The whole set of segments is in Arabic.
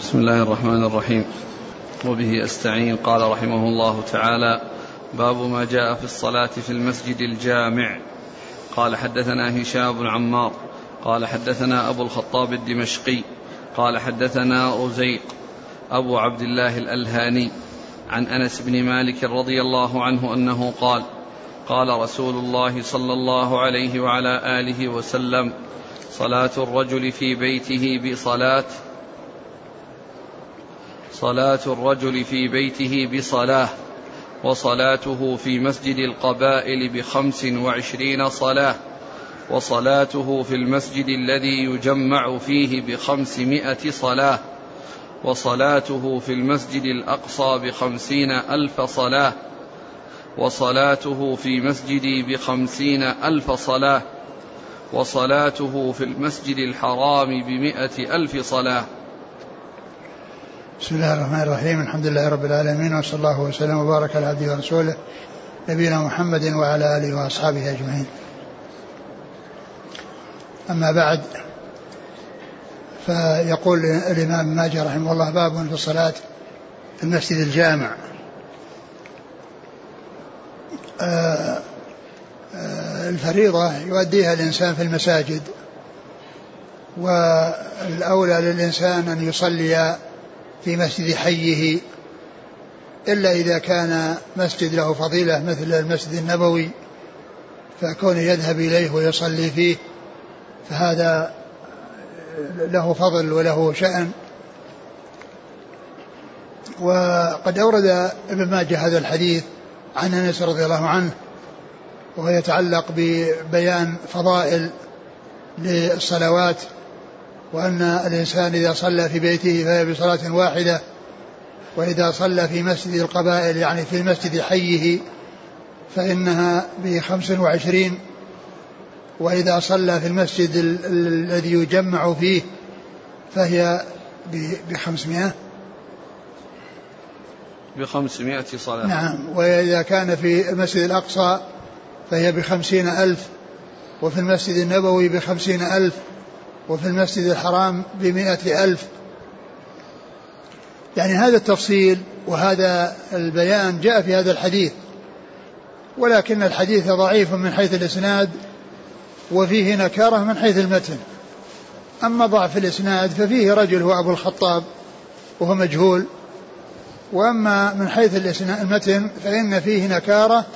بسم الله الرحمن الرحيم. وبه أستعين قال رحمه الله تعالى باب ما جاء في الصلاة في المسجد الجامع. قال حدثنا هشام بن عمار قال حدثنا أبو الخطاب الدمشقي قال حدثنا رزيق أبو عبد الله الألهاني عن أنس بن مالك رضي الله عنه أنه قال قال رسول الله صلى الله عليه وعلى آله وسلم صلاة الرجل في بيته بصلاة صلاة الرجل في بيته بصلاة وصلاته في مسجد القبائل بخمس وعشرين صلاة وصلاته في المسجد الذي يجمع فيه بخمسمائة صلاة وصلاته في المسجد الأقصى بخمسين ألف صلاة وصلاته في مسجدي بخمسين ألف صلاة وصلاته في المسجد الحرام بمائة ألف صلاة. بسم الله الرحمن الرحيم. الحمد لله رب العالمين وصلى الله وسلم وبارك على عبده ورسوله نبينا محمد وعلى آله وأصحابه أجمعين. أما بعد فيقول الإمام ماجه رحمه الله باب في الصلاة في المسجد الجامع. آه، آه، الفريضة يؤديها الإنسان في المساجد والأولى للإنسان أن يصلي في مسجد حيه إلا إذا كان مسجد له فضيلة مثل المسجد النبوي فكونه يذهب إليه ويصلي فيه فهذا له فضل وله شأن. وقد أورد ابن ماجه هذا الحديث عن أنس رضي الله عنه وهو يتعلق ببيان فضائل للصلوات وأن الإنسان إذا صلى في بيته فهي بصلاة واحدة وإذا صلى في مسجد القبائل يعني في المسجد حيه فإنها بخمس وعشرين. وإذا صلى في المسجد الذي يجمع فيه فهي بخمسمائة. بخمسمائة صلاة. نعم. وإذا كان في المسجد الأقصى فهي بخمسين ألف وفي المسجد النبوي بخمسين ألف وفي المسجد الحرام بمئة ألف. يعني هذا التفصيل وهذا البيان جاء في هذا الحديث ولكن الحديث ضعيف من حيث الإسناد وفيه نكارة من حيث المتن. أما ضعف الإسناد ففيه رجل هو أبو الخطاب وهو مجهول وأما من حيث المتن فإن فيه نكارة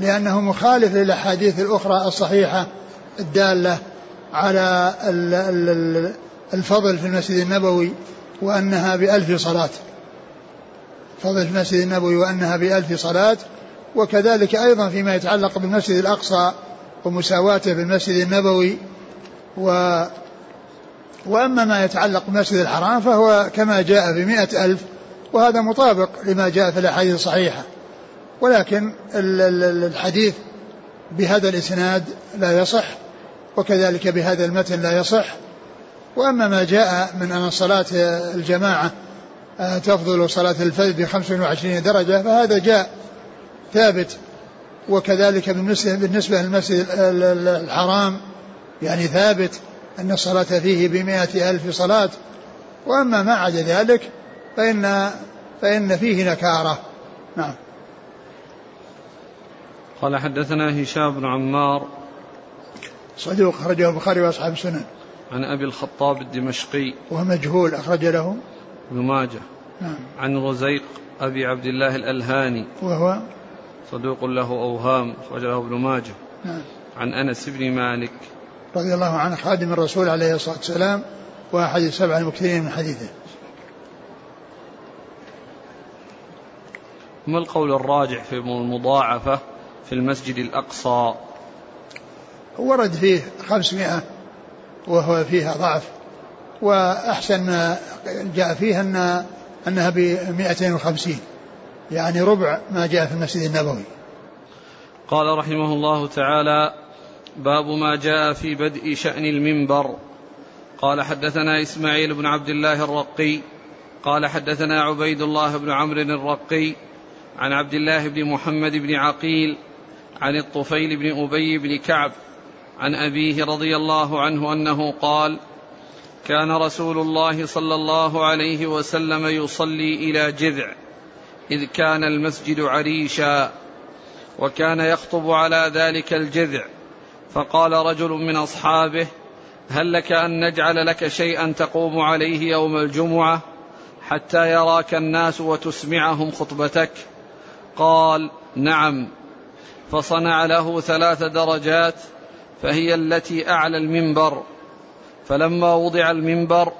لأنه مخالف للأحاديث الأخرى الصحيحة الدالة. على الفضل في المسجد النبوي وأنها بألف صلاة. فضل في المسجد النبوي وأنها بألف صلاة وكذلك أيضا فيما يتعلق بالمسجد الأقصى ومساواته بالمسجد النبوي. و وأما ما يتعلق بالمسجد الحرام فهو كما جاء بمئة ألف وهذا مطابق لما جاء في الأحاديث الصحيحة. ولكن الحديث بهذا الإسناد لا يصح. وكذلك بهذا المتن لا يصح. وأما ما جاء من أن صلاة الجماعة آه، تفضل صلاة الفجر ب 25 درجة فهذا جاء ثابت. وكذلك بالنسبة للمسجد الحرام يعني ثابت أن الصلاة فيه بمائة ألف صلاة. وأما ما عدا ذلك فإن فإن فيه نكارة. نعم. قال حدثنا هشام بن عمار صدوق أخرجه البخاري وأصحاب السنن. عن أبي الخطاب الدمشقي. وهو مجهول أخرج له. ابن ماجه. نعم. عن رزيق أبي عبد الله الألهاني. وهو؟ صدوق له أوهام أخرج له ابن ماجه. نعم. عن أنس بن مالك. رضي الله عنه خادم الرسول عليه الصلاة والسلام وأحد السبع المكثرين من حديثه. ما القول الراجح في المضاعفة في المسجد الأقصى؟ ورد فيه خمسمائة وهو فيها ضعف. وأحسن ما جاء فيه أن أنها بمائتين وخمسين. يعني ربع ما جاء في المسجد النبوي. قال رحمه الله تعالى باب ما جاء في بدء شأن المنبر. قال حدثنا إسماعيل بن عبد الله الرقي. قال حدثنا عبيد الله بن عمرو الرقي عن عبد الله بن محمد بن عقيل عن الطفيل بن أبي بن كعب عن أبيه رضي الله عنه أنه قال كان رسول الله صلى الله عليه وسلم يصلي إلى جذع إذ كان المسجد عريشا وكان يخطب على ذلك الجذع. فقال رجل من أصحابه هل لك أن نجعل لك شيئا تقوم عليه يوم الجمعة حتى يراك الناس وتسمعهم خطبتك؟ قال نعم. فصنع له ثلاث درجات فهي التي أعلى المنبر. فلما وضع المنبر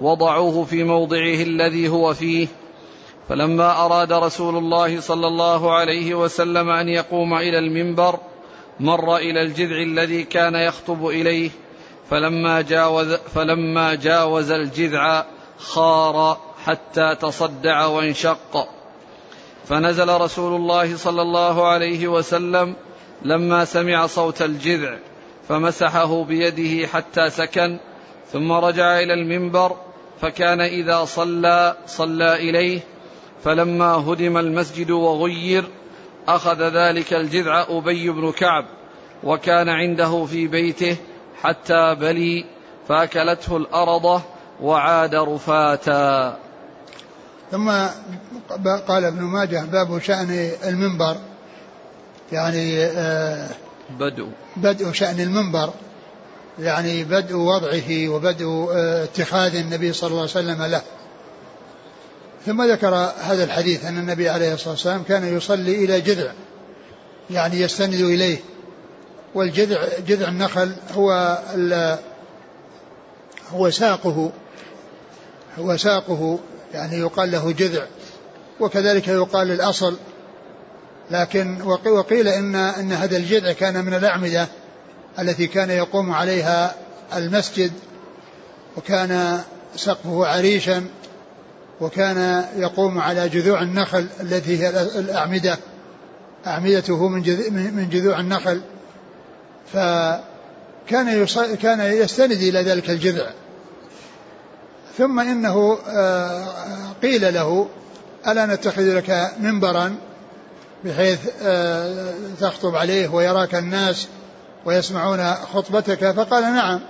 وضعوه في موضعه الذي هو فيه فلما أراد رسول الله صلى الله عليه وسلم أن يقوم إلى المنبر مر إلى الجذع الذي كان يخطب إليه. فلما جاوز فلما جاوز الجذع خار حتى تصدع وانشق. فنزل رسول الله صلى الله عليه وسلم لما سمع صوت الجذع. فمسحه بيده حتى سكن ثم رجع إلى المنبر فكان إذا صلى صلى إليه فلما هدم المسجد وغير أخذ ذلك الجذع أبي بن كعب وكان عنده في بيته حتى بلي فأكلته الارضه وعاد رفاتا. ثم قال ابن ماجه باب شأن المنبر يعني آه، بدء. بدء شأن المنبر يعني بدء وضعه وبدء آه، اتخاذ النبي صلى الله عليه وسلم له. ثم ذكر هذا الحديث أن النبي عليه الصلاة والسلام كان يصلي إلى جذع يعني يستند إليه. والجذع جذع النخل هو هو ساقه هو ساقه يعني يقال له جذع. وكذلك يقال الأصل لكن وقيل إن أن هذا الجذع كان من الأعمدة التي كان يقوم عليها المسجد وكان سقفه عريشا وكان يقوم على جذوع النخل التي هي الأعمدة. أعمدته من من جذوع النخل. فكان كان يستند إلى ذلك الجذع. ثم إنه آه، قيل له ألا نتخذ لك منبرا؟ بحيث آه، تخطب عليه ويراك الناس ويسمعون خطبتك فقال نعم.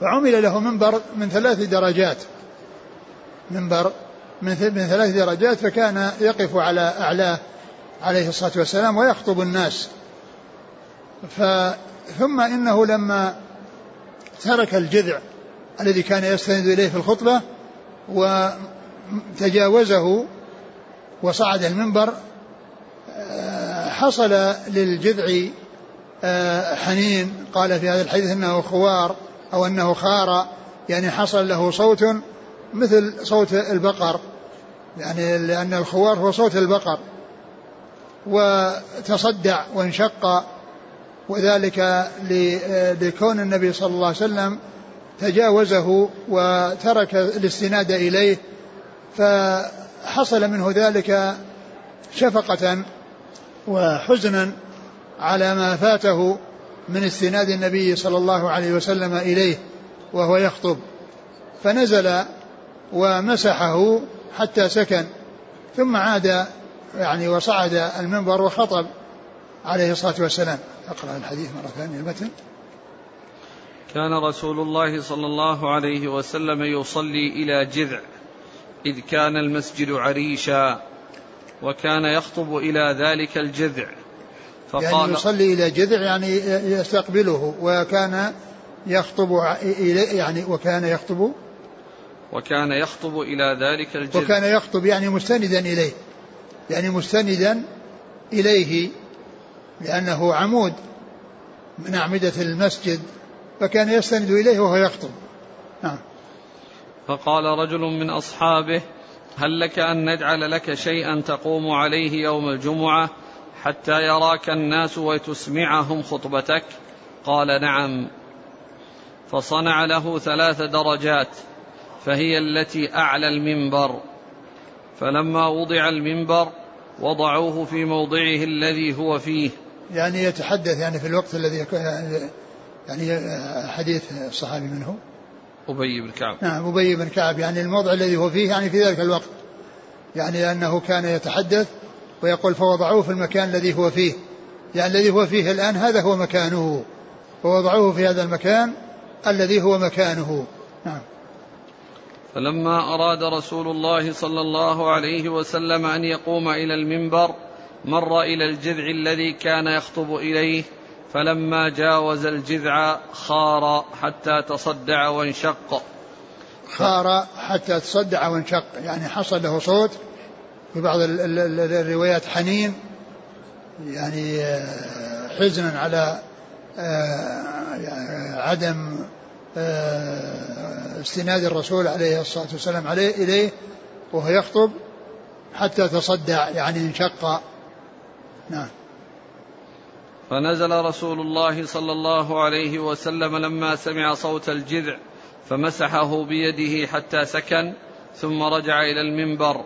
فعمل له منبر من ثلاث درجات. منبر من ثلاث درجات فكان يقف على أعلاه عليه الصلاة والسلام ويخطب الناس. ثم إنه لما ترك الجذع الذي كان يستند إليه في الخطبة وتجاوزه وصعد المنبر حصل للجذع آه، حنين. قال في هذا الحديث إنه خوار أو إنه خار يعني حصل له صوت مثل صوت البقر. يعني لأن الخوار هو صوت البقر. وتصدع وانشق وذلك لكون النبي صلى الله عليه وسلم تجاوزه وترك الاستناد إليه. فحصل منه ذلك شفقة وحزنا على ما فاته من استناد النبي صلى الله عليه وسلم إليه وهو يخطب. فنزل ومسحه حتى سكن ثم عاد يعني وصعد المنبر وخطب عليه الصلاة والسلام. أقرأ الحديث مرة ثانية المتن. كان رسول الله صلى الله عليه وسلم يصلي إلى جذع إذ كان المسجد عريشا. وكان يخطب إلى ذلك الجذع. فقال يعني يصلي إلى جذع يعني يستقبله وكان يخطب إليه يعني وكان يخطب وكان يخطب إلى ذلك الجذع. وكان يخطب يعني مستندا إليه. يعني مستندا إليه لأنه عمود من أعمدة المسجد فكان يستند إليه وهو يخطب. نعم. فقال رجل من أصحابه هل لك أن نجعل لك شيئا تقوم عليه يوم الجمعة حتى يراك الناس وتسمعهم خطبتك؟ قال نعم. فصنع له ثلاث درجات فهي التي أعلى المنبر. فلما وضع المنبر وضعوه في موضعه الذي هو فيه. يعني يتحدث يعني في الوقت الذي يعني حديث الصحابي منه. أبي بن كعب. نعم أبي بن كعب. يعني الموضع الذي هو فيه يعني في ذلك الوقت. يعني أنه كان يتحدث ويقول فوضعوه في المكان الذي هو فيه. يعني الذي هو فيه الآن هذا هو مكانه. فوضعوه في هذا المكان الذي هو مكانه. نعم. فلما أراد رسول الله صلى الله عليه وسلم أن يقوم إلى المنبر مر إلى الجذع الذي كان يخطب إليه. فلما جاوز الجذع خار حتى تصدع وانشق. خار حتى تصدع وانشق يعني حصل له صوت في بعض الروايات حنين يعني آه، حزنا على آه، عدم آه، استناد الرسول عليه الصلاة والسلام عليه إليه وهو يخطب حتى تصدع يعني انشق. نعم. فنزل رسول الله صلى الله عليه وسلم لما سمع صوت الجذع فمسحه بيده حتى سكن ثم رجع إلى المنبر.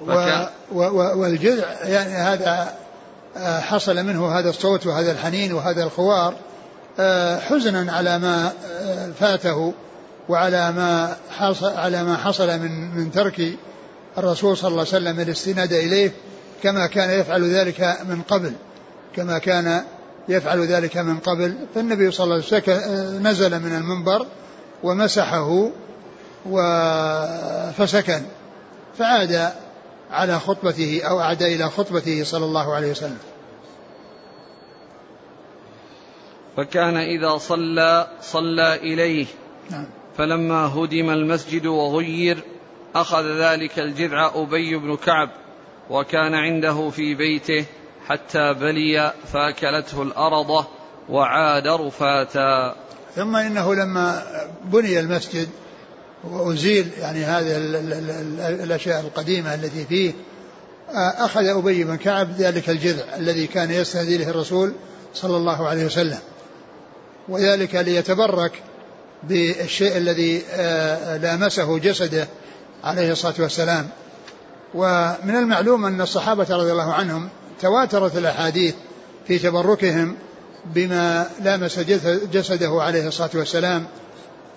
و و و والجذع يعني هذا آه، حصل منه هذا الصوت وهذا الحنين وهذا الخوار آه، حزنا على ما آه، فاته وعلى ما حصل على ما حصل من من ترك الرسول صلى الله عليه وسلم الاستناد إليه كما كان يفعل ذلك من قبل. كما كان يفعل ذلك من قبل فالنبي صلى الله عليه وسلم نزل من المنبر ومسحه فسكن فعاد على خطبته أو عاد إلى خطبته صلى الله عليه وسلم. فكان إذا صلى صلى إليه. نعم. فلما هدم المسجد وغير أخذ ذلك الجذع أبي بن كعب وكان عنده في بيته. حتى بلي فأكلته الأرضة وعاد رفاتا. ثم إنه لما بني المسجد وأزيل يعني هذه الأشياء القديمة التي فيه أخذ أبي بن كعب ذلك الجذع الذي كان يستهدي له الرسول صلى الله عليه وسلم. وذلك ليتبرك بالشيء الذي لامسه جسده عليه الصلاة والسلام. ومن المعلوم أن الصحابة رضي الله عنهم تواترت الأحاديث في تبركهم بما لامس جسده عليه الصلاة والسلام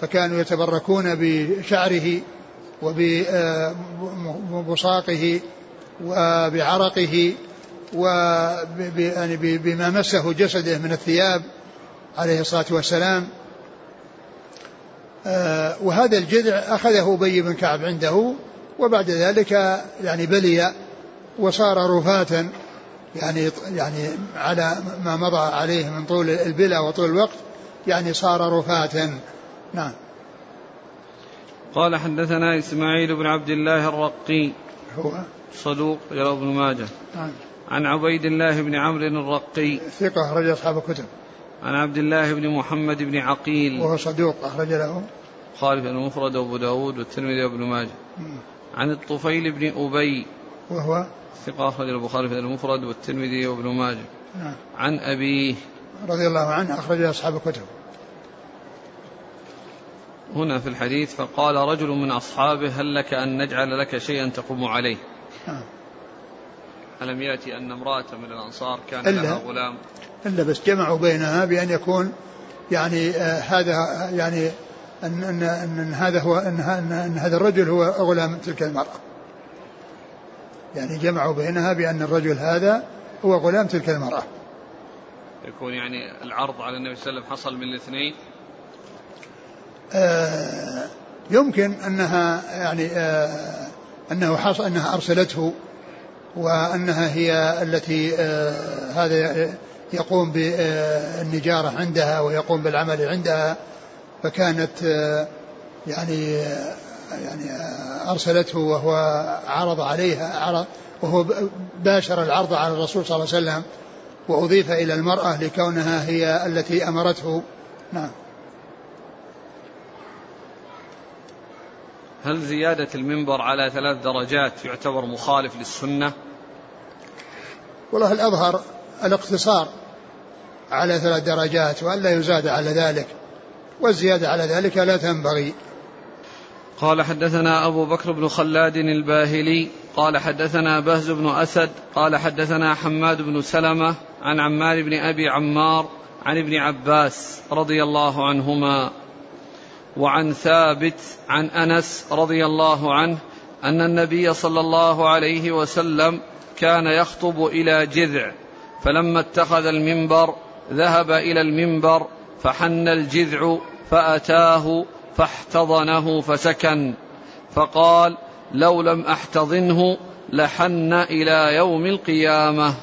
فكانوا يتبركون بشعره وببصاقه وبعرقه وبما مسه جسده من الثياب عليه الصلاة والسلام. آه، وهذا الجذع أخذه أبي بن كعب عنده وبعد ذلك يعني بلي وصار رفاة يعني يعني على ما مضى عليه من طول البلا وطول الوقت يعني صار رفاة نعم. قال حدثنا إسماعيل بن عبد الله الرقي هو؟ صدوق يرى ابن ماجه. نعم. عن عبيد الله بن عمرو الرقي. ثقة أخرج أصحاب الكتب. عن عبد الله بن محمد بن عقيل. وهو صدوق أخرج له. خالف المفرد وأبو داود والترمذي وابن ماجه. عن الطفيل بن أبي. وهو؟ ثقة أخرج البخاري في المفرد والترمذي وابن ماجه. نعم. عن أبيه رضي الله عنه أخرج أصحاب الكتب. هنا في الحديث فقال رجل من أصحابه هل لك أن نجعل لك شيئا تقوم عليه؟ نعم. ألم يأتي أن امرأة من الأنصار كان إلا لها غلام؟ إلا بس جمعوا بينها بأن يكون يعني آه هذا يعني أن, أن, أن هذا هو أن, أن, أن هذا الرجل هو غلام تلك المرأة. يعني جمعوا بينها بأن الرجل هذا هو غلام تلك المرأة. يكون يعني العرض على النبي صلى الله عليه وسلم حصل من الاثنين؟ آه يمكن أنها يعني آه أنه حصل أنها أرسلته وأنها هي التي آه هذا يقوم بالنجاره عندها ويقوم بالعمل عندها فكانت آه يعني آه يعني أرسلته وهو عرض عليها عرض وهو باشر العرض على الرسول صلى الله عليه وسلم وأضيف إلى المرأة لكونها هي التي أمرته. نعم. هل زيادة المنبر على ثلاث درجات يعتبر مخالف للسنة؟ والله الأظهر الاقتصار على ثلاث درجات وألا يزاد على ذلك والزيادة على ذلك لا تنبغي. قال حدثنا أبو بكر بن خلاد الباهلي قال حدثنا بهز بن أسد قال حدثنا حماد بن سلمة عن عمار بن أبي عمار عن ابن عباس رضي الله عنهما وعن ثابت عن أنس رضي الله عنه أن النبي صلى الله عليه وسلم كان يخطب إلى جذع فلما اتخذ المنبر ذهب إلى المنبر فحن الجذع فأتاه فاحتضنه فسكن فقال لو لم أحتضنه لحن إلى يوم القيامة.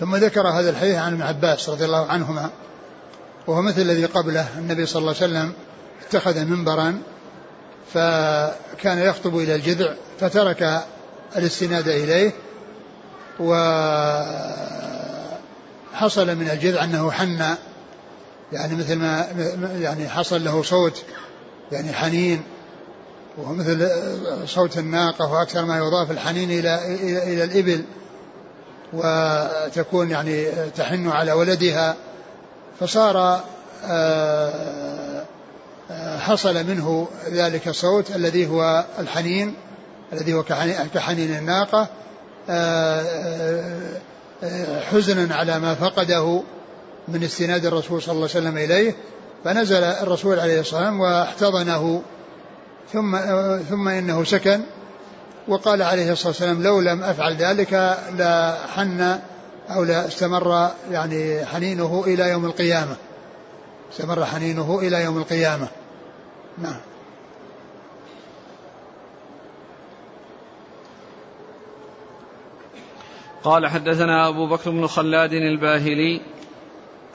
ثم ذكر هذا الحديث عن ابن عباس رضي الله عنهما وهو مثل الذي قبله النبي صلى الله عليه وسلم اتخذ منبرا فكان يخطب إلى الجذع فترك الاستناد إليه وحصل من الجذع أنه حن يعني مثل ما يعني حصل له صوت يعني حنين وهو مثل صوت الناقة وأكثر ما يضاف الحنين إلى إلى, إلى الإبل وتكون يعني تحن على ولدها فصار آه، آه، حصل منه ذلك الصوت الذي هو الحنين الذي هو كحنين الناقة آه، حزنا على ما فقده من استناد الرسول صلى الله عليه وسلم إليه فنزل الرسول عليه الصلاة والسلام واحتضنه ثم ثم إنه سكن وقال عليه الصلاة والسلام لو لم أفعل ذلك لحن أو لا استمر يعني حنينه إلى يوم القيامة. استمر حنينه إلى يوم القيامة. نعم. قال حدثنا أبو بكر بن خلاد الباهلي.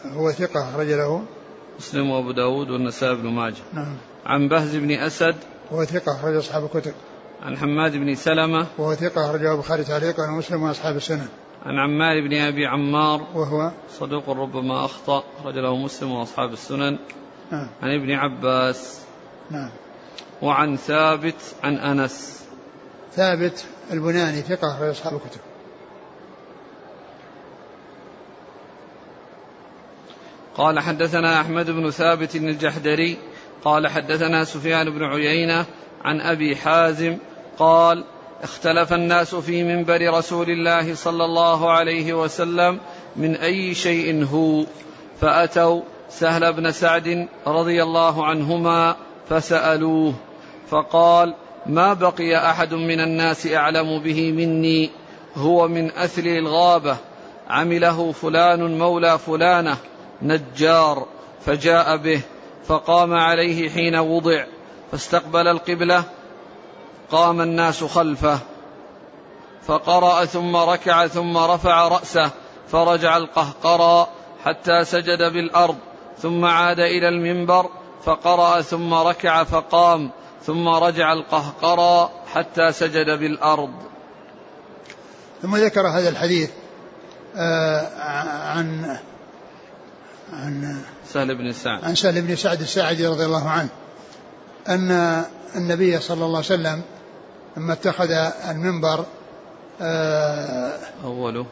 هو ثقة أخرج له. مسلم وأبو داود والنسائي بن ماجه نعم عن بهز بن أسد وهو ثقة أخرج أصحاب الكتب. عن حماد بن سلمة وهو ثقة أخرجه البخاري تعليقا ومسلم وأصحاب السنن. عن عمار بن أبي عمار وهو صدوق ربما أخطأ أخرج له مسلم وأصحاب السنن. نعم. عن ابن عباس. نعم. وعن ثابت عن أنس. ثابت البناني ثقة أخرج أصحاب الكتب. قال حدثنا أحمد بن ثابت الجحدري قال حدثنا سفيان بن عيينة عن أبي حازم قال اختلف الناس في منبر رسول الله صلى الله عليه وسلم من أي شيء هو فأتوا سهل بن سعد رضي الله عنهما فسألوه فقال ما بقي أحد من الناس أعلم به مني هو من أثل الغابة عمله فلان مولى فلانة نجار فجاء به فقام عليه حين وضع فاستقبل القبلة قام الناس خلفه فقرأ ثم ركع ثم رفع رأسه فرجع القهقرى حتى سجد بالأرض ثم عاد إلى المنبر فقرأ ثم ركع فقام ثم رجع القهقرى حتى سجد بالأرض. ثم ذكر هذا الحديث آه عن عن سهل بن سعد. عن سهل بن سعد الساعدي رضي الله عنه أن النبي صلى الله عليه وسلم لما اتخذ المنبر آه أوله.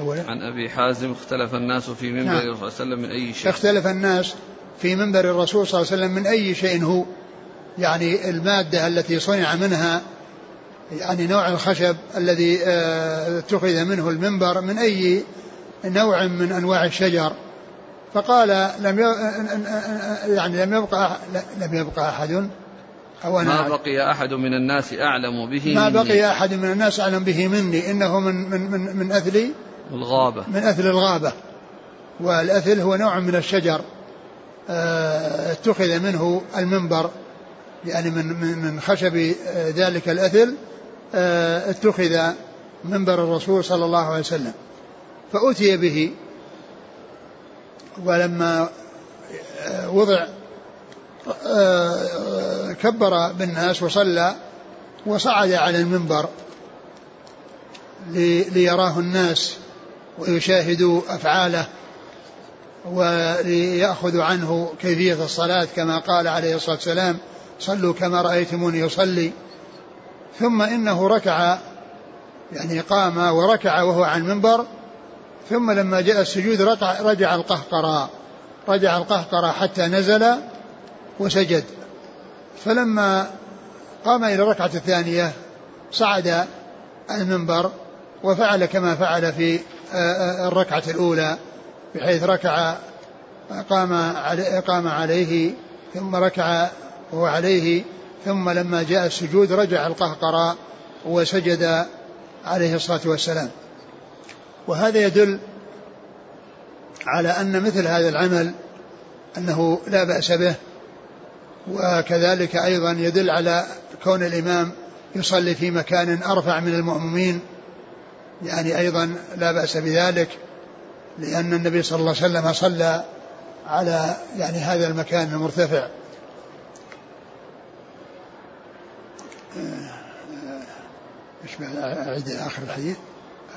أوله. عن أبي حازم اختلف الناس في منبر نعم. الرسول صلى الله عليه وسلم من أي شيء؟ اختلف الناس في منبر الرسول صلى الله عليه وسلم من أي شيء هو. يعني المادة التي صنع منها يعني نوع الخشب الذي آه، اتخذ منه المنبر من أي نوع من أنواع الشجر. فقال لم يعني لم يبقى لم يبقى أحد أو أنا ما بقي أحد من الناس أعلم به ما مني. بقي أحد من الناس أعلم به مني. إنه من من من, من أثل الغابة. من أثل الغابة. والأثل هو نوع من الشجر. آه، اتخذ منه المنبر. يعني من من من خشب آه، ذلك الأثل آه، اتخذ منبر الرسول صلى الله عليه وسلم. فأتي به. ولما وضع كبر بالناس وصلى وصعد على المنبر ليراه الناس ويشاهدوا أفعاله وليأخذوا عنه كيفية الصلاة كما قال عليه الصلاة والسلام صلوا كما رأيتموني يصلي ثم إنه ركع يعني قام وركع وهو على المنبر ثم لما جاء السجود رجع, القهقرى رجع القهقرى حتى نزل وسجد. فلما قام إلى الركعة الثانية صعد المنبر وفعل كما فعل في الركعة الأولى بحيث ركع قام قام عليه ثم ركع وهو عليه ثم لما جاء السجود رجع القهقرى وسجد عليه الصلاة والسلام. وهذا يدل على أن مثل هذا العمل أنه لا بأس به وكذلك أيضا يدل على كون الإمام يصلي في مكان أرفع من المؤمنين يعني أيضا لا بأس بذلك لأن النبي صلى الله عليه وسلم صلى على يعني هذا المكان المرتفع. إيش أعيد آخر الحديث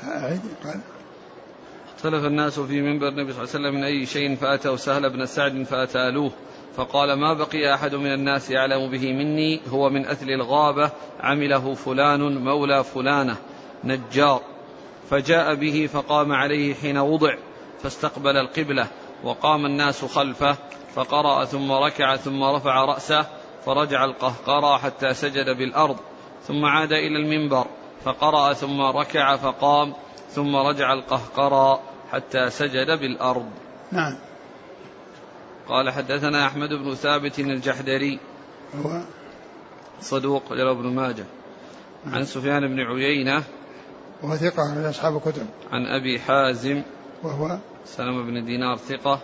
أعيد قال. اختلف الناس في منبر النبي صلى الله عليه وسلم من أي شيء فاتوا سهل بن سعد فأتالوه. فقال ما بقي أحد من الناس يعلم به مني؟ هو من أثل الغابة عمله فلان مولى فلانة نجار. فجاء به فقام عليه حين وضع فاستقبل القبلة وقام الناس خلفه فقرأ ثم ركع ثم رفع رأسه فرجع القهقرى حتى سجد بالأرض ثم عاد إلى المنبر فقرأ ثم ركع فقام ثم رجع القهقرى حتى سجد بالأرض. نعم. قال حدثنا أحمد بن ثابت الجحدري. هو صدوق جرى ابن ماجه. عن نعم. سفيان بن عيينة. وهو ثقة من أصحاب الكتب. عن أبي حازم. وهو سلمة بن دينار ثقة.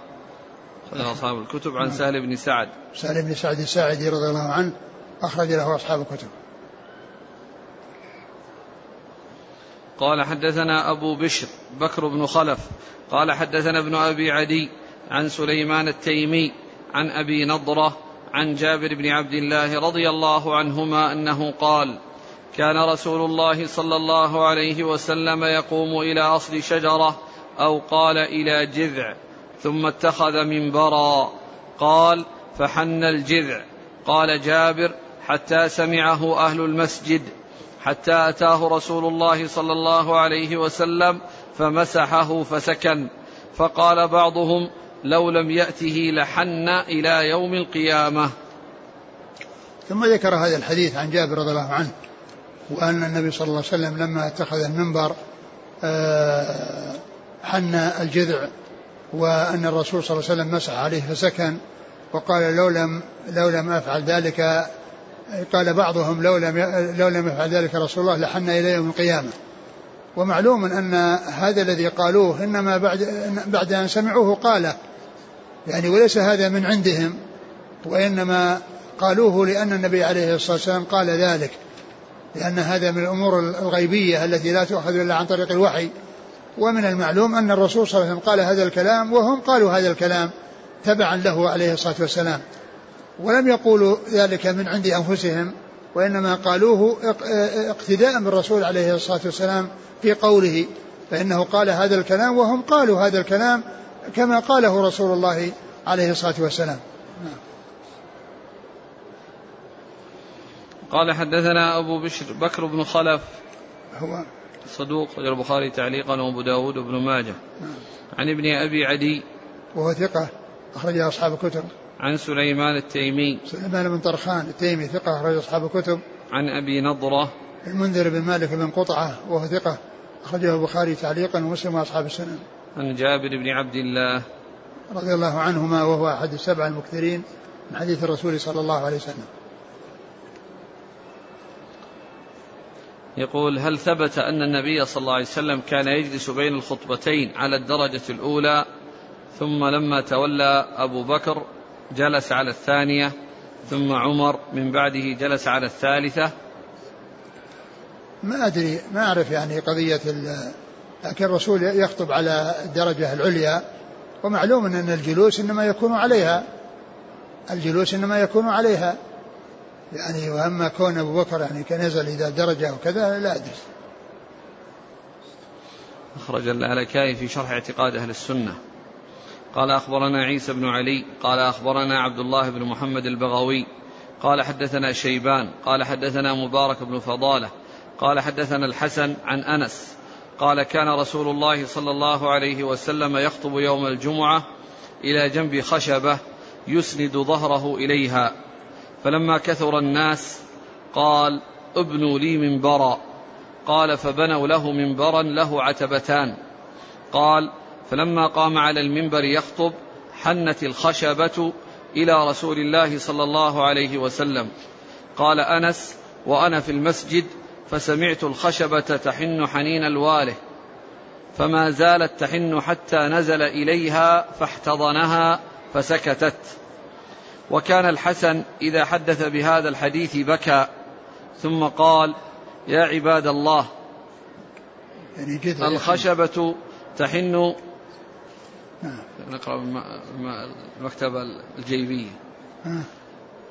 أخرج أصحاب الكتب. عن سهل بن سعد. سهل بن سعد الساعدي رضي الله عنه أخرج له أصحاب الكتب. قال حدثنا أبو بشر بكر بن خلف قال حدثنا ابن أبي عدي عن سليمان التيمي عن أبي نضرة عن جابر بن عبد الله رضي الله عنهما أنه قال كان رسول الله صلى الله عليه وسلم يقوم إلى أصل شجرة أو قال إلى جذع ثم اتخذ منبرا قال فحن الجذع قال جابر حتى سمعه أهل المسجد حتى أتاه رسول الله صلى الله عليه وسلم فمسحه فسكن. فقال بعضهم لو لم يأته لحن إلى يوم القيامة. ثم ذكر هذا الحديث عن جابر رضي الله عنه وأن النبي صلى الله عليه وسلم لما اتخذ المنبر آه، حن الجذع وأن الرسول صلى الله عليه وسلم مسح عليه فسكن وقال لو لم لو لم أفعل ذلك قال بعضهم لو لم لو لم يفعل ذلك رسول الله لحن إلى يوم القيامة. ومعلوم أن هذا الذي قالوه إنما بعد بعد أن سمعوه قاله يعني وليس هذا من عندهم وإنما قالوه لأن النبي عليه الصلاة والسلام قال ذلك. لأن هذا من الأمور الغيبية التي لا تؤخذ إلا عن طريق الوحي. ومن المعلوم أن الرسول صلى الله عليه وسلم قال هذا الكلام وهم قالوا هذا الكلام تبعا له عليه الصلاة والسلام. ولم يقولوا ذلك من عند أنفسهم وإنما قالوه اقتداء بالرسول عليه الصلاة والسلام في قوله فإنه قال هذا الكلام وهم قالوا هذا الكلام كما قاله رسول الله عليه الصلاة والسلام. نعم. قال حدثنا أبو بشر بكر بن خلف. هو صدوق البخاري تعليقا وأبو داود وابن ماجه. نعم. عن ابن أبي عدي. وهو ثقة اخرج أصحاب الكتب. عن سليمان التيمي. سليمان بن طرخان التيمي ثقة أخرج أصحاب الكتب. عن أبي نضرة. المنذر بن مالك بن قطعة وهو ثقة أخرجه البخاري تعليقا ومسلم وأصحاب السنن. عن جابر بن عبد الله. رضي الله عنهما وهو أحد السبع المكثرين من حديث الرسول صلى الله عليه وسلم. يقول هل ثبت أن النبي صلى الله عليه وسلم كان يجلس بين الخطبتين على الدرجة الأولى ثم لما تولى أبو بكر جلس على الثانية ثم عمر من بعده جلس على الثالثة ما أدري ما أعرف يعني قضية لكن الرسول يخطب على الدرجة العليا ومعلوم أن الجلوس إنما يكون عليها الجلوس إنما يكون عليها يعني وأما كون أبو بكر يعني كان ينزل اذا درجة أو كذا لا أدري. أخرج اللالكائي في شرح اعتقاد أهل السنة. قال أخبرنا عيسى بن علي قال أخبرنا عبد الله بن محمد البغوي قال حدثنا شيبان قال حدثنا مبارك بن فضالة قال حدثنا الحسن عن أنس قال كان رسول الله صلى الله عليه وسلم يخطب يوم الجمعة إلى جنب خشبة يسند ظهره إليها فلما كثر الناس قال ابنوا لي منبرا. قال فبنوا له منبرا له عتبتان. قال فلما قام على المنبر يخطب حنت الخشبة إلى رسول الله صلى الله عليه وسلم. قال أنس وأنا في المسجد فسمعت الخشبة تحن حنين الواله فما زالت تحن حتى نزل إليها فاحتضنها فسكتت. وكان الحسن إذا حدث بهذا الحديث بكى ثم قال يا عباد الله يعني الخشبة تحن نعم. نقرأ المكتبة الجيبية.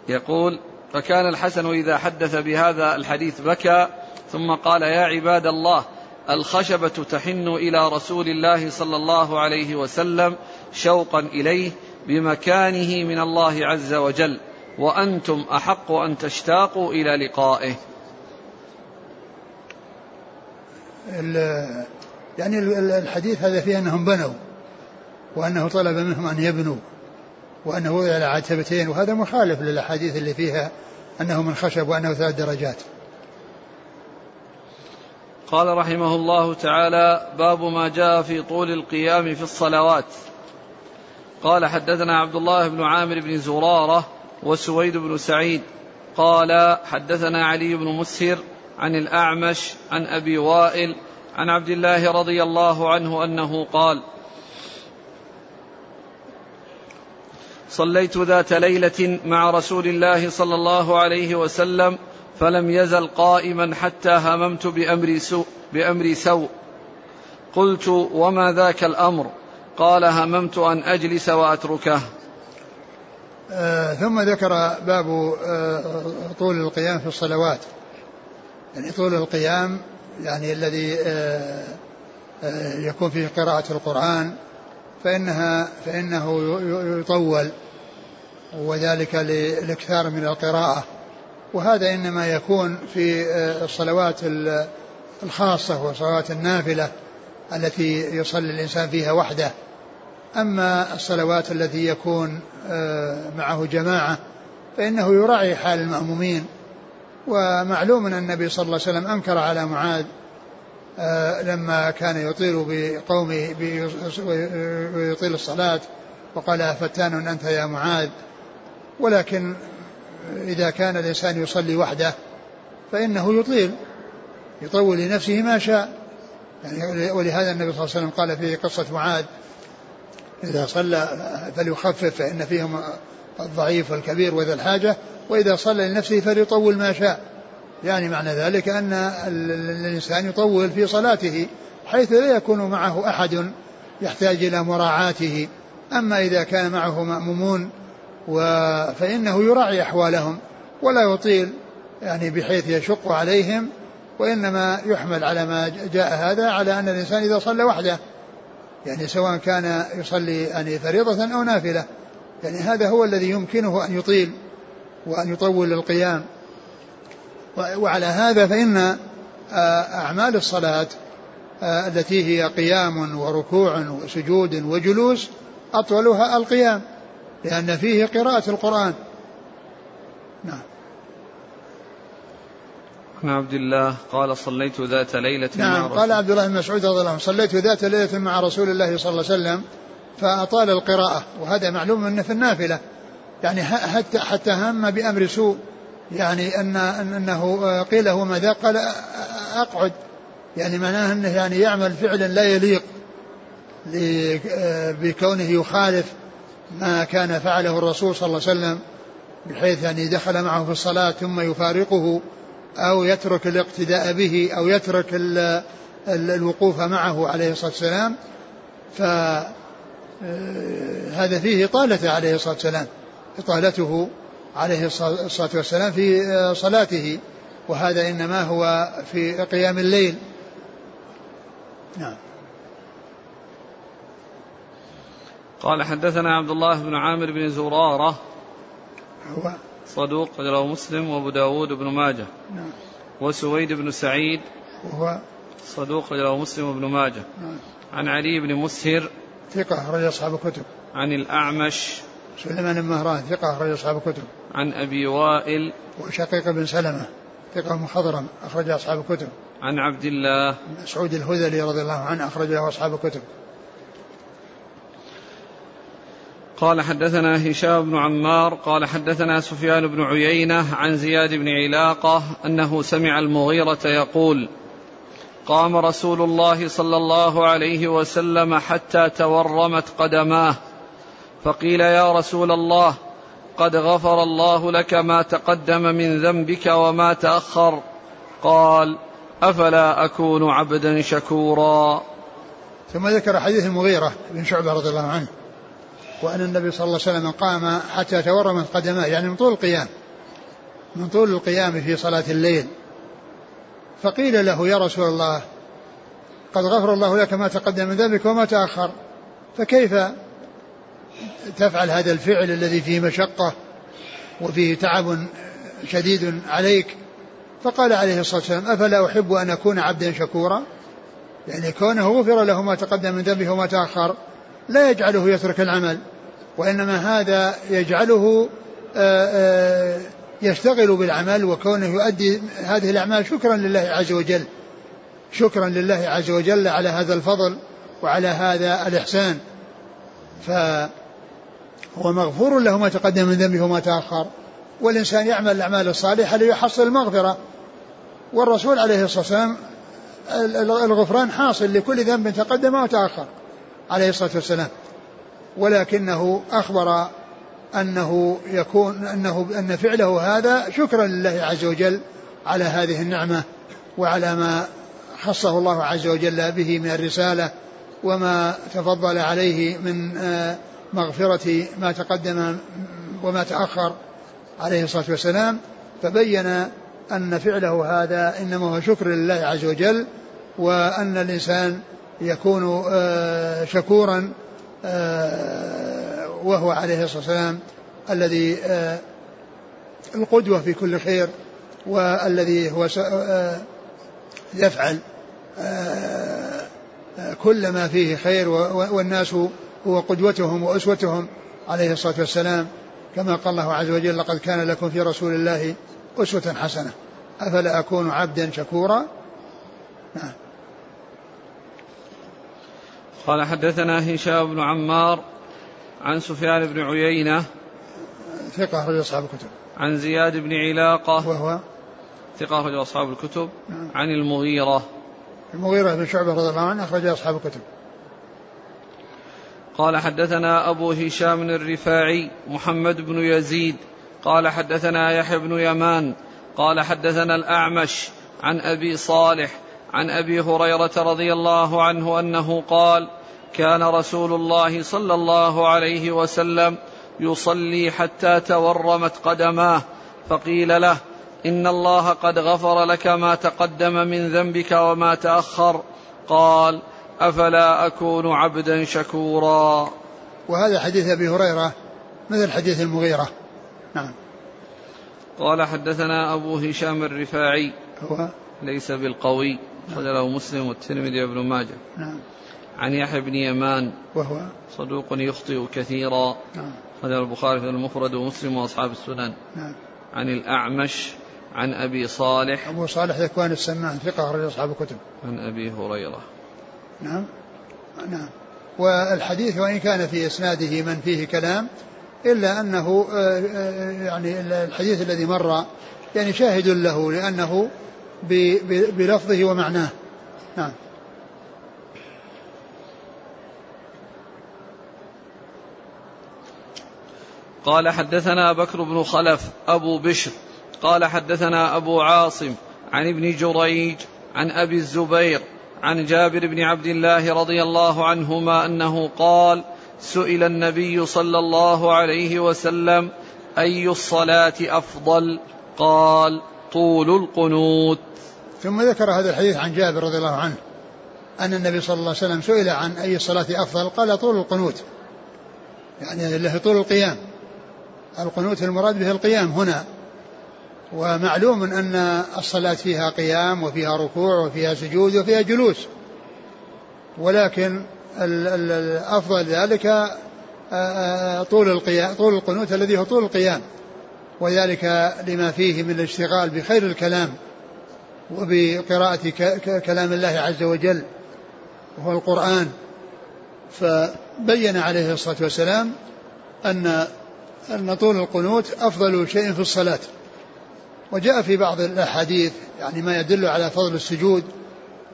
يقول فكان الحسن إذا حدث بهذا الحديث بكى ثم قال يا عباد الله الخشبة تحن إلى رسول الله صلى الله عليه وسلم شوقا إليه بمكانه من الله عز وجل وأنتم أحق أن تشتاقوا إلى لقائه. يعني الحديث هذا فيه أنهم بنوا. وأنه طلب منهم أن يبنوا وأنه وضع على عتبتين وهذا مخالف للأحاديث اللي فيها أنه من خشب وأنه ثلاث درجات. قال رحمه الله تعالى باب ما جاء في طول القيام في الصلوات. قال حدثنا عبد الله بن عامر بن زرارة وسويد بن سعيد. قال حدثنا علي بن مسهر عن الأعمش عن أبي وائل عن عبد الله رضي الله عنه أنه قال صليت ذات ليلة مع رسول الله صلى الله عليه وسلم فلم يزل قائما حتى هممت بأمر سوء, بأمر سوء. قلت وما ذاك الأمر؟ قال هممت أن أجلس وأتركه. آه ثم ذكر باب آه طول القيام في الصلوات. يعني طول القيام يعني الذي آه آه يكون فيه قراءة القرآن فإنها فإنه يطول وذلك للاكثار من القراءة. وهذا إنما يكون في آه، الصلوات الخاصة وصلوات النافلة التي يصلي الإنسان فيها وحده. أما الصلوات التي يكون آه، معه جماعة فإنه يراعي حال المأمومين. ومعلوم أن النبي صلى الله عليه وسلم أنكر على معاذ لما كان يطيل بقومه ويطيل الصلاة وقال فتان أنت يا معاذ؟ ولكن إذا كان الإنسان يصلي وحده فإنه يطيل يطول لنفسه ما شاء. يعني ولهذا النبي صلى الله عليه وسلم قال في قصة معاذ إذا صلى فليخفف فإن فيهم الضعيف والكبير وذا الحاجة وإذا صلى لنفسه فليطول ما شاء. يعني معنى ذلك أن الإنسان يطول في صلاته حيث لا يكون معه أحد يحتاج إلى مراعاته. أما إذا كان معه مأمومون فإنه يراعي أحوالهم ولا يطيل يعني بحيث يشق عليهم وإنما يحمل على ما جاء هذا على أن الإنسان إذا صلى وحده يعني سواء كان يصلي يعني فريضة أو نافلة يعني هذا هو الذي يمكنه أن يطيل وأن يطول القيام. وعلى هذا فإن آه، أعمال الصلاة آه، التي هي قيام وركوع وسجود وجلوس أطولها القيام لأن فيه قراءة القرآن. نعم. عن عبد الله قال صليت ذات ليلة نعم مع قال عبد الله بن مسعود رضي الله عنه صليت ذات ليلة مع رسول الله صلى الله عليه وسلم فأطال القراءة وهذا معلوم أنه في النافلة يعني حتى حتى هم بأمر سوء. يعني أن أنه قيل هو ماذا؟ قال أقعد. يعني معناه أنه يعني يعمل فعلا لا يليق بكونه يخالف ما كان فعله الرسول صلى الله عليه وسلم بحيث يعني دخل معه في الصلاة ثم يفارقه أو يترك الاقتداء به أو يترك الوقوف معه عليه الصلاة والسلام. فهذا آه، فيه إطالة عليه الصلاة والسلام إطالته عليه الصلاة والسلام في آه، صلاته وهذا إنما هو في قيام الليل. نعم. قال حدثنا عبد الله بن عامر بن زرارة هو؟ صدوق له مسلم وأبو داود بن ماجه نعم. وسويد بن سعيد وهو صدوق له مسلم وابن ماجه. نعم. عن علي بن مسهر ثقة أخرج أصحاب الكتب. عن الأعمش سليمان بن مهران ثقة أخرج أصحاب الكتب. عن أبي وائل. وشقيق بن سلمة ثقة مخضرم أخرج أصحاب الكتب. عن عبد الله. مسعود الهذلي رضي الله عنه أخرج له أصحاب الكتب. قال حدثنا هشام بن عمار قال حدثنا سفيان بن عيينة عن زياد بن علاقة أنه سمع المغيرة يقول قام رسول الله صلى الله عليه وسلم حتى تورمت قدماه. فقيل يا رسول الله قد غفر الله لك ما تقدم من ذنبك وما تأخر. قال أفلا أكون عبدا شكورا. ثم ذكر حديث المغيرة بن شعبة رضي الله عنه وأن النبي صلى الله عليه وسلم قام حتى تورمت قدماه يعني من طول القيام من طول القيام في صلاة الليل. فقيل له يا رسول الله قد غفر الله لك ما تقدم من ذنبك وما تأخر فكيف تفعل هذا الفعل الذي فيه مشقة وفيه تعب شديد عليك. فقال عليه الصلاة والسلام أفلا أحب أن أكون عبدا شكورا؟ يعني كونه غفر له ما تقدم من ذنبه وما تأخر لا يجعله يترك العمل وإنما هذا يجعله آه، آه، يشتغل بالعمل وكونه يؤدي هذه الأعمال. شكرا لله عز وجل شكرا لله عز وجل على هذا الفضل وعلى هذا الإحسان. فهو مغفور له ما تقدم من ذنبه وما تأخر. والإنسان يعمل الأعمال الصالحة ليحصل المغفرة. والرسول عليه الصلاة والسلام الغفران حاصل لكل ذنب تقدم وتأخر عليه الصلاة والسلام. ولكنه أخبر أنه يكون أنه أن فعله هذا شكرا لله عز وجل على هذه النعمة وعلى ما خصه الله عز وجل به من الرسالة وما تفضل عليه من آه، مغفرة ما تقدم وما تأخر عليه الصلاة والسلام فبين أن فعله هذا إنما هو شكر لله عز وجل وأن الإنسان يكون آه، شكورا آه، وهو عليه الصلاة والسلام الذي القدوة في كل خير والذي هو يفعل كل ما فيه خير والناس هو قدوتهم وأسوتهم عليه الصلاة والسلام. كما قال الله عز وجل لقد كان لكم في رسول الله أسوة حسنة. أفلا أكون عبدا شكورا؟ نعم. قال حدثنا هشام بن عمار عن سفيان بن عيينة ثقة رجل أصحاب الكتب. عن زياد بن علاقة وهو ثقة رجل أصحاب الكتب. نعم. عن المغيرة. المغيرة بن شعبة رضي الله عنه أخرج أصحاب الكتب. قال حدثنا أبو هشام الرفاعي محمد بن يزيد قال حدثنا يحيى بن يمان قال حدثنا الأعمش عن أبي صالح عن أبي هريرة رضي الله عنه أنه قال كان رسول الله صلى الله عليه وسلم يصلي حتى تورمت قدماه فقيل له إن الله قد غفر لك ما تقدم من ذنبك وما تأخر. قال أفلا أكون عبدا شكورا. وهذا حديث أبي هريرة مثل حديث المغيرة. نعم. قال حدثنا أبو هشام الرفاعي. هو؟ ليس بالقوي. أخرج له مسلم والترمذي وابن ماجه. نعم. عن يحيى بن يمان. وهو؟ صدوق يخطئ كثيرا. نعم. أخرج البخاري في المفرد ومسلم وأصحاب السنن. نعم. عن الأعمش عن أبي صالح. أبو صالح ذكوان السمان ثقة أخرج أصحاب الكتب. عن أبي هريرة. نعم. نعم. والحديث وإن كان في إسناده من فيه كلام إلا أنه آه، آه، يعني الحديث الذي مر يعني شاهد له لأنه بلفظه ومعناه. نعم. قال حدثنا بكر بن خلف أبو بشر. قال حدثنا أبو عاصم عن ابن جريج عن أبي الزبير عن جابر بن عبد الله رضي الله عنهما أنه قال سئل النبي صلى الله عليه وسلم أي الصلاة أفضل؟ قال طول القنوت. ثم ذكر هذا الحديث عن جابر رضي الله عنه أن النبي صلى الله عليه وسلم سئل عن أي الصلاة أفضل قال طول القنوت. يعني له طول القيام. القنوت المراد به القيام هنا. ومعلوم أن الصلاة فيها قيام وفيها ركوع وفيها سجود وفيها جلوس. ولكن الأفضل ذلك طول القيام طول القنوت الذي هو طول القيام. وذلك لما فيه من الاشتغال بخير الكلام وبقراءة كلام الله عز وجل وهو القرآن. فبين عليه الصلاة والسلام أن أن طول القنوت أفضل شيء في الصلاة. وجاء في بعض الأحاديث يعني ما يدل على فضل السجود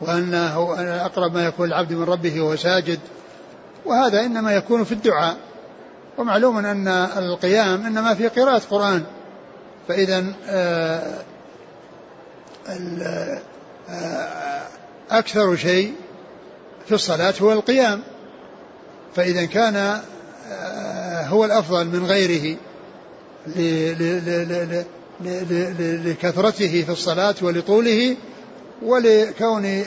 وأنه أقرب ما يكون العبد من ربه وهو ساجد وهذا إنما يكون في الدعاء. ومعلوم أن القيام إنما في قراءة قرآن. فإذا آه، آه، أكثر شيء في الصلاة هو القيام. فإذا كان آه، هو الأفضل من غيره لكثرته في الصلاة ولطوله ولكون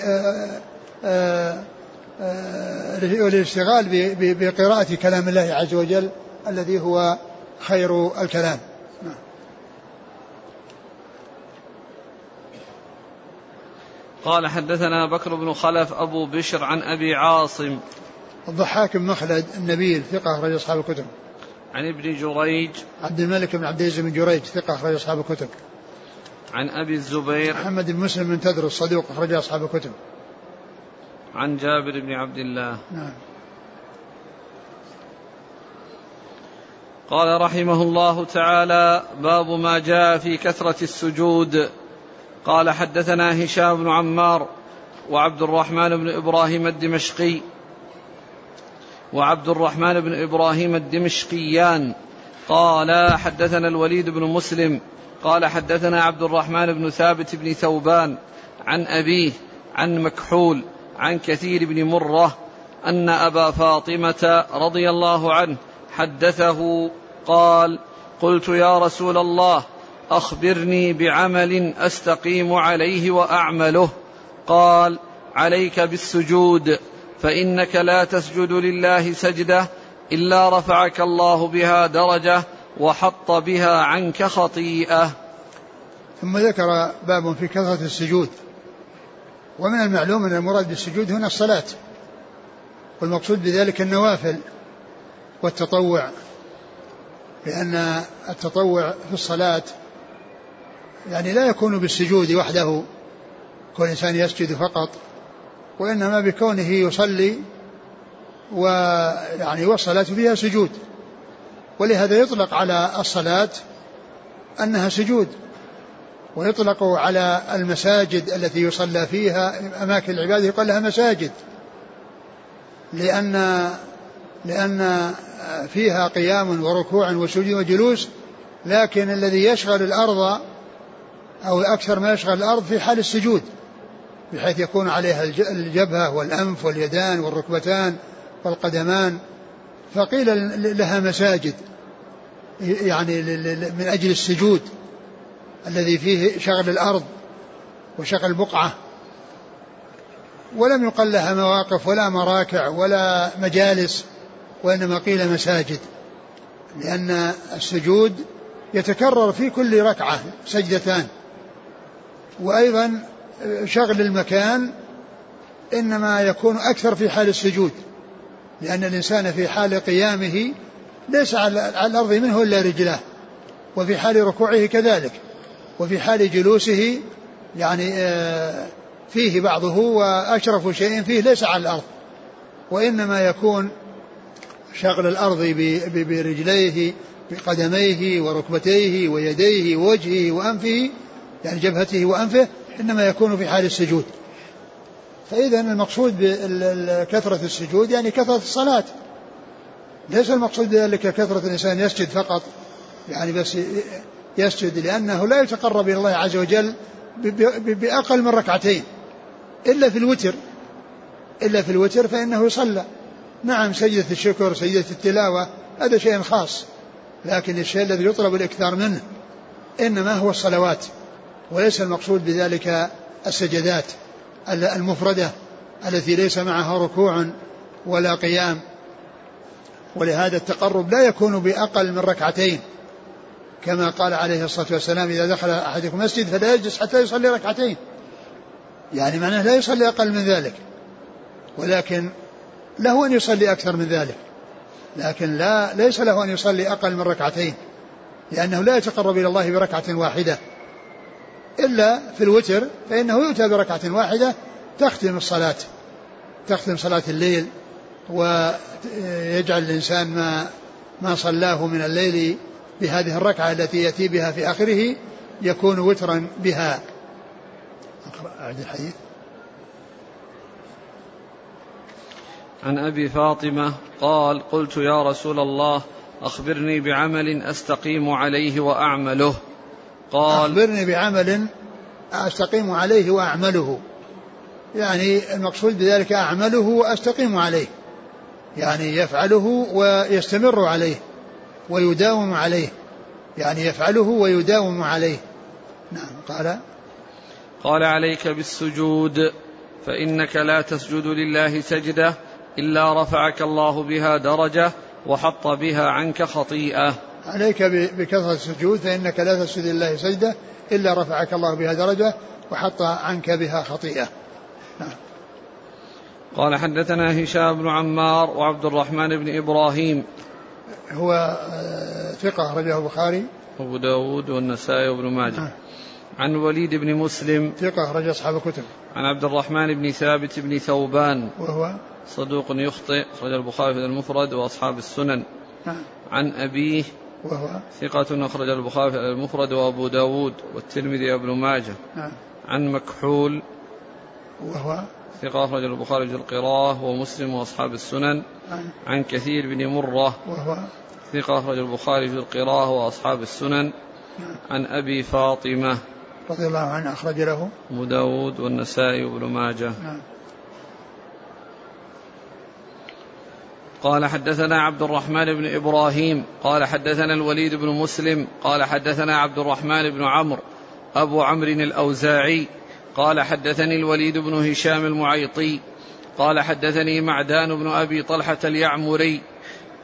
والاشتغال بقراءة كلام الله عز وجل الذي هو خير الكلام. قال حدثنا بكر بن خلف أبو بشر عن أبي عاصم الضحاك بن مخلد النبيل ثقة أخرج أصحاب الكتب عن ابن جريج عبد الملك بن عبد العزيز بن جريج ثقة أخرج أصحاب الكتب. عن أبي الزبير محمد بن مسلم بن تدرس صدوق أخرج أصحاب الكتب. عن جابر بن عبد الله. نعم. قال رحمه الله تعالى باب ما جاء في كثرة السجود. قال حدثنا هشام بن عمار وعبد الرحمن بن إبراهيم الدمشقي وعبد الرحمن بن إبراهيم الدمشقيان. قال حدثنا الوليد بن مسلم. قال حدثنا عبد الرحمن بن ثابت بن ثوبان عن أبيه عن مكحول عن كثير بن مرة أن أبا فاطمة رضي الله عنه حدثه قال قلت يا رسول الله أخبرني بعمل أستقيم عليه وأعمله. قال عليك بالسجود. فإنك لا تسجد لله سجدة إلا رفعك الله بها درجة وحط بها عنك خطيئة. ثم ذكر باب في كثرة السجود. ومن المعلوم أن المراد بالسجود هنا الصلاة. والمقصود بذلك النوافل والتطوع. لأن التطوع في الصلاة يعني لا يكون بالسجود وحده. كل إنسان يسجد فقط. وإنما بكونه يصلي ويعني والصلاة فيها سجود. ولهذا يطلق على الصلاة أنها سجود ويطلق على المساجد التي يصلى فيها أماكن العبادة يقال لها مساجد. لأن لأن فيها قيام وركوع وسجود وجلوس لكن الذي يشغل الأرض أو أكثر ما يشغل الأرض في حال السجود. بحيث يكون عليها الجبهة والأنف واليدان والركبتان والقدمان. فقيل لها مساجد يعني من أجل السجود الذي فيه شغل الأرض وشغل بقعة ولم يقل لها مواقف ولا مراكع ولا مجالس وإنما قيل مساجد لأن السجود يتكرر في كل ركعة سجدتان. وأيضا شغل المكان إنما يكون أكثر في حال السجود لأن الإنسان في حال قيامه ليس على الأرض منه إلا رجلاه وفي حال ركوعه كذلك وفي حال جلوسه يعني آه، فيه بعضه وأشرف شيء فيه ليس على الأرض وإنما يكون شغل الأرض برجليه بقدميه وركبتيه ويديه ووجهه وأنفه يعني جبهته وأنفه إنما يكون في حال السجود. فإذا المقصود بكثرة السجود يعني كثرة الصلاة. ليس المقصود بذلك كثرة الإنسان يسجد فقط يعني بس يسجد لأنه لا يتقرب إلى الله عز وجل بأقل من ركعتين. إلا في الوتر إلا في الوتر فإنه يصلى. نعم سجدة الشكر سجدة التلاوة هذا شيء خاص لكن الشيء الذي يطلب الإكثار منه إنما هو الصلوات. وليس المقصود بذلك السجدات المفردة التي ليس معها ركوع ولا قيام. ولهذا التقرب لا يكون بأقل من ركعتين كما قال عليه الصلاة والسلام إذا دخل أحدكم مسجد فلا يجلس حتى يصلي ركعتين. يعني معناه لا يصلي أقل من ذلك ولكن له أن يصلي أكثر من ذلك لكن لا ليس له أن يصلي أقل من ركعتين لأنه لا يتقرب إلى الله بركعة واحدة. إلا في الوتر فإنه يؤتى بركعة واحدة تختم الصلاة. تختم صلاة الليل ويجعل الإنسان ما ما صلاه من الليل بهذه الركعة التي يأتي بها في آخره يكون وترا بها. أقرأ أعد الحديث. عن أبي فاطمة قال قلت يا رسول الله أخبرني بعمل أستقيم عليه وأعمله. قال أخبرني بعمل أستقيم عليه وأعمله. يعني المقصود بذلك أعمله وأستقيم عليه. يعني يفعله ويستمر عليه ويداوم عليه. يعني يفعله ويداوم عليه. نعم قال. قال عليك بالسجود فإنك لا تسجد لله سجدة إلا رفعك الله بها درجة وحط بها عنك خطيئة. عليك بكثرة السجود فإنك لا تسجد لله سجدة إلا رفعك الله بها درجة وحط عنك بها خطيئة. قال حدثنا هشام بن عمار وعبد الرحمن بن إبراهيم. هو آه، ثقة رجله البخاري. أبو داود والنسائي وابن ماجه. نعم. عن وليد بن مسلم. ثقة رجل أصحاب الكتب. عن عبد الرحمن بن ثابت بن ثوبان. وهو؟ صدوق يخطئ رجل البخاري في المفرد وأصحاب السنن. نعم. عن أبيه وهو ثقة أخرج البخاري المفرد وأبو داود والترمذي وابن ماجه نعم. عن مكحول وهو ثقة أخرج البخاري في القراءة ومسلم وأصحاب السنن نعم. عن كثير بن مرة وهو ثقة أخرج البخاري في القراءة وأصحاب السنن نعم. عن أبي فاطمة رضي الله عنه أخرج له أبو داود والنسائي وابن ماجه نعم. قال حدثنا عبد الرحمن بن إبراهيم قال حدثنا الوليد بن مسلم قال حدثنا عبد الرحمن بن عمرو أبو عمرو الأوزاعي قال حدثني الوليد بن هشام المعيطي قال حدثني معدان بن أبي طلحة اليعمري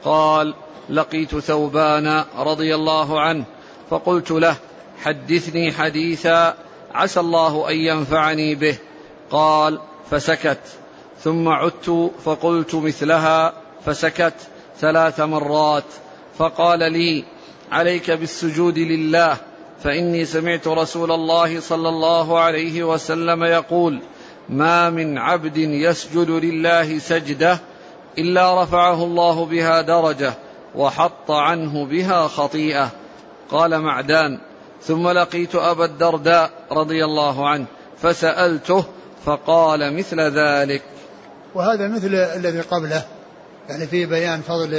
قال لقيت ثوبان رضي الله عنه فقلت له حدثني حديثا عسى الله أن ينفعني به. قال فسكت ثم عدت فقلت مثلها فسكت ثلاث مرات فقال لي عليك بالسجود لله فإني سمعت رسول الله صلى الله عليه وسلم يقول ما من عبد يسجد لله سجدة إلا رفعه الله بها درجة وحط عنه بها خطيئة. قال معدان ثم لقيت أبا الدرداء رضي الله عنه فسألته فقال مثل ذلك. وهذا مثل الذي قبله. يعني في بيان فضل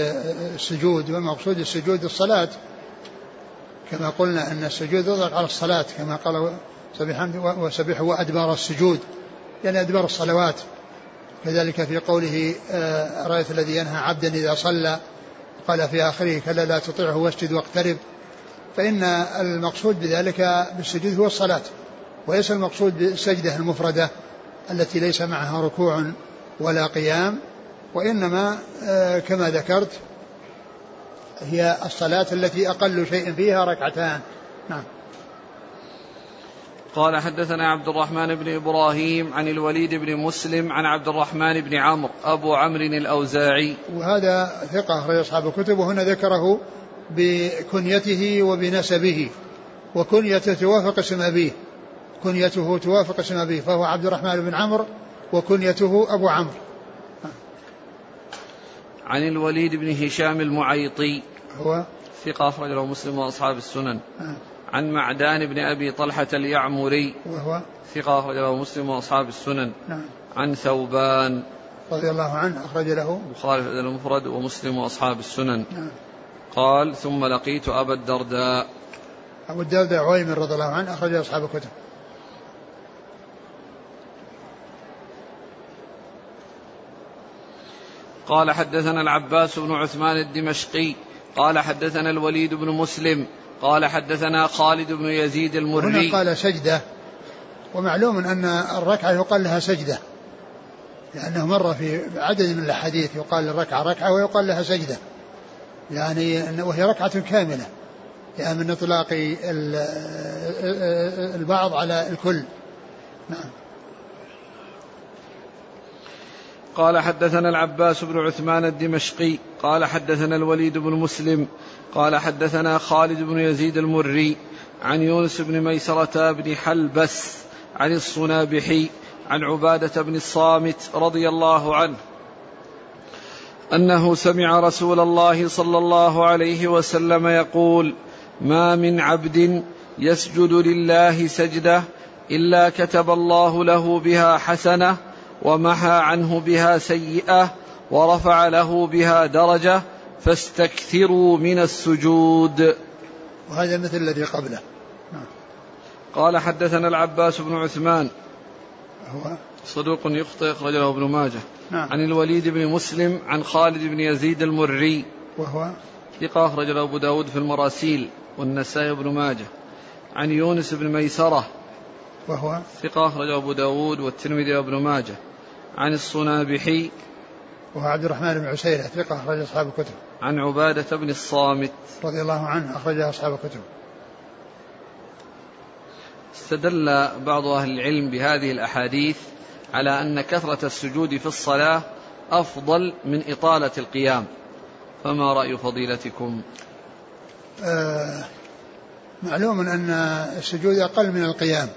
السجود والمقصود السجود الصلاة. كما قلنا أن السجود يطلق على الصلاة كما قال وسبحه وأدبار السجود يعني أدبار الصلوات. كذلك في قوله آه، رأيت الذي ينهى عبدا إذا صلى؟ قال في آخره كلا لا تطيعه واسجد واقترب. فإن المقصود بذلك بالسجود هو الصلاة وليس المقصود بالسجدة المفردة التي ليس معها ركوع ولا قيام. وإنما آه، كما ذكرت هي الصلاة التي أقل شيء فيها ركعتان. نعم. قال حدثنا عبد الرحمن بن إبراهيم عن الوليد بن مسلم عن عبد الرحمن بن عمرو أبو عمرو الأوزاعي. وهذا ثقة أخرج أصحاب الكتب وهنا ذكره بكنيته وبنسبه وكنيته توافق اسم أبيه كنيته توافق اسم أبيه فهو عبد الرحمن بن عمرو وكنيته أبو عمرو. عن الوليد بن هشام المعيطي. هو؟ ثقة أخرج له مسلم وأصحاب السنن. آه. عن معدان بن أبي طلحة اليعمري. وهو ثقة أخرج له مسلم وأصحاب السنن. نعم. عن ثوبان. رضي الله عنه أخرج له. البخاري في المفرد ومسلم وأصحاب السنن. نعم. قال ثم لقيت أبا الدرداء. أبو الدرداء عويمر رضي الله عنه أخرج أصحاب الكتب. قال حدثنا العباس بن عثمان الدمشقي قال حدثنا الوليد بن مسلم قال حدثنا خالد بن يزيد المري. هنا قال سجدة ومعلوم أن الركعة يقال لها سجدة لأنه مر في عدد من الأحاديث يقال الركعة ركعة ويقال لها سجدة يعني وهي ركعة كاملة يعني من إطلاق البعض على الكل. نعم. قال حدثنا العباس بن عثمان الدمشقي قال حدثنا الوليد بن مسلم قال حدثنا خالد بن يزيد المري عن يونس بن ميسرة بن حلبس عن الصنابحي عن عبادة بن الصامت رضي الله عنه أنه سمع رسول الله صلى الله عليه وسلم يقول ما من عبد يسجد لله سجدة إلا كتب الله له بها حسنة ومحى عنه بها سيئة ورفع له بها درجة فاستكثروا من السجود. وهذا مثل الذي قبله. نعم. قال حدثنا العباس بن عثمان. هو؟ صدوق يخطئ أخرجه ابن ماجه. نعم. عن الوليد بن مسلم عن خالد بن يزيد المري. وهو؟ ثقة أخرج له أبو داود في المراسيل والنسائي بن ماجه. عن يونس بن ميسرة وهو ثقة أخرجه أبو داود والترمذي وابن ماجه. عن الصنابحي. وهو عبد الرحمن بن عسيرة ثقة أخرج أصحاب الكتب. عن عبادة بن الصامت. رضي الله عنه أخرج أصحاب الكتب. استدل بعض أهل العلم بهذه الأحاديث على أن كثرة السجود في الصلاة أفضل من إطالة القيام. فما رأي فضيلتكم؟ آه معلوم أن السجود أقل من القيام.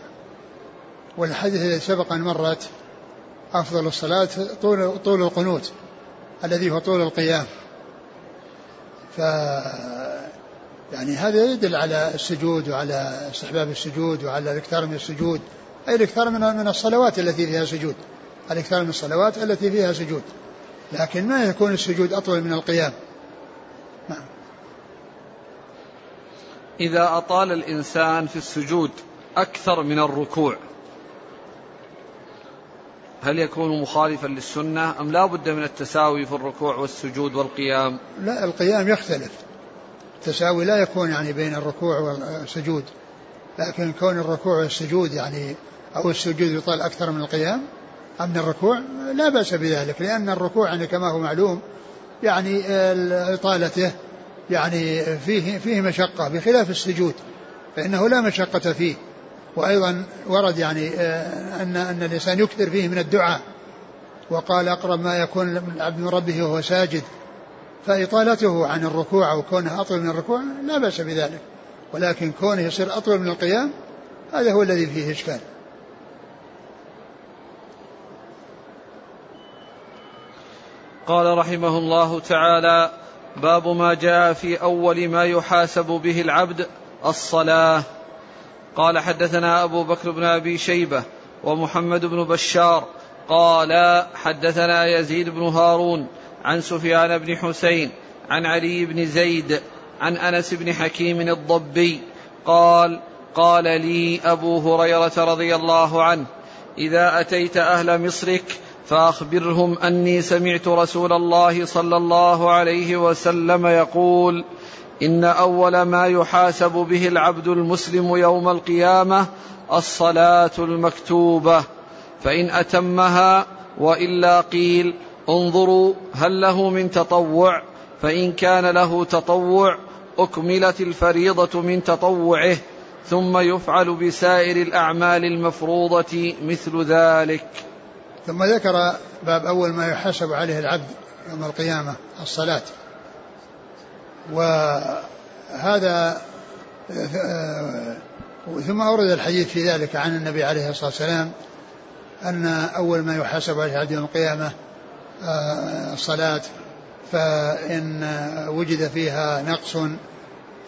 والحديث الذي سبق أن مرت أفضل الصلاة طول, طول القنوت الذي هو طول القيام. ف يعني هذا يدل على السجود وعلى استحباب السجود وعلى الاكثار من السجود. أي الاكثار من من الصلوات التي فيها سجود. الاكثار من الصلوات التي فيها سجود. لكن ما يكون السجود أطول من القيام. نعم. إذا أطال الإنسان في السجود أكثر من الركوع. هل يكون مخالفا للسنة أم لا بد من التساوي في الركوع والسجود والقيام؟ لا القيام يختلف. التساوي لا يكون يعني بين الركوع والسجود لكن كون الركوع والسجود يعني أو السجود يطال أكثر من القيام أم الركوع لا بأس بذلك لأن الركوع يعني كما هو معلوم يعني إطالته يعني فيه فيه مشقة بخلاف السجود فإنه لا مشقة فيه. وأيضا ورد يعني آه، أن أن الإنسان يكثر فيه من الدعاء. وقال أقرب ما يكون العبد من ربه وهو ساجد. فإطالته عن الركوع أو كونه أطول من الركوع لا بأس بذلك. ولكن كونه يصير أطول من القيام هذا هو الذي فيه إشكال. قال رحمه الله تعالى باب ما جاء في أول ما يحاسب به العبد الصلاة. قال حدثنا أبو بكر بن أبي شيبة ومحمد بن بشار قال حدثنا يزيد بن هارون عن سفيان بن حسين عن علي بن زيد عن أنس بن حكيم الضبي قال قال لي أبو هريرة رضي الله عنه إذا أتيت أهل مصرك فأخبرهم أني سمعت رسول الله صلى الله عليه وسلم يقول إن أول ما يحاسب به العبد المسلم يوم القيامة الصلاة المكتوبة فإن أتمها وإلا قيل انظروا هل له من تطوع فإن كان له تطوع أكملت الفريضة من تطوعه ثم يفعل بسائر الأعمال المفروضة مثل ذلك. ثم ذكر باب أول ما يحاسب عليه العبد يوم القيامة الصلاة. وهذا ثم أورد الحديث في ذلك عن النبي عليه الصلاة والسلام أن أول ما يحاسب عليه يوم القيامة آه، الصلاة فإن وجد فيها نقص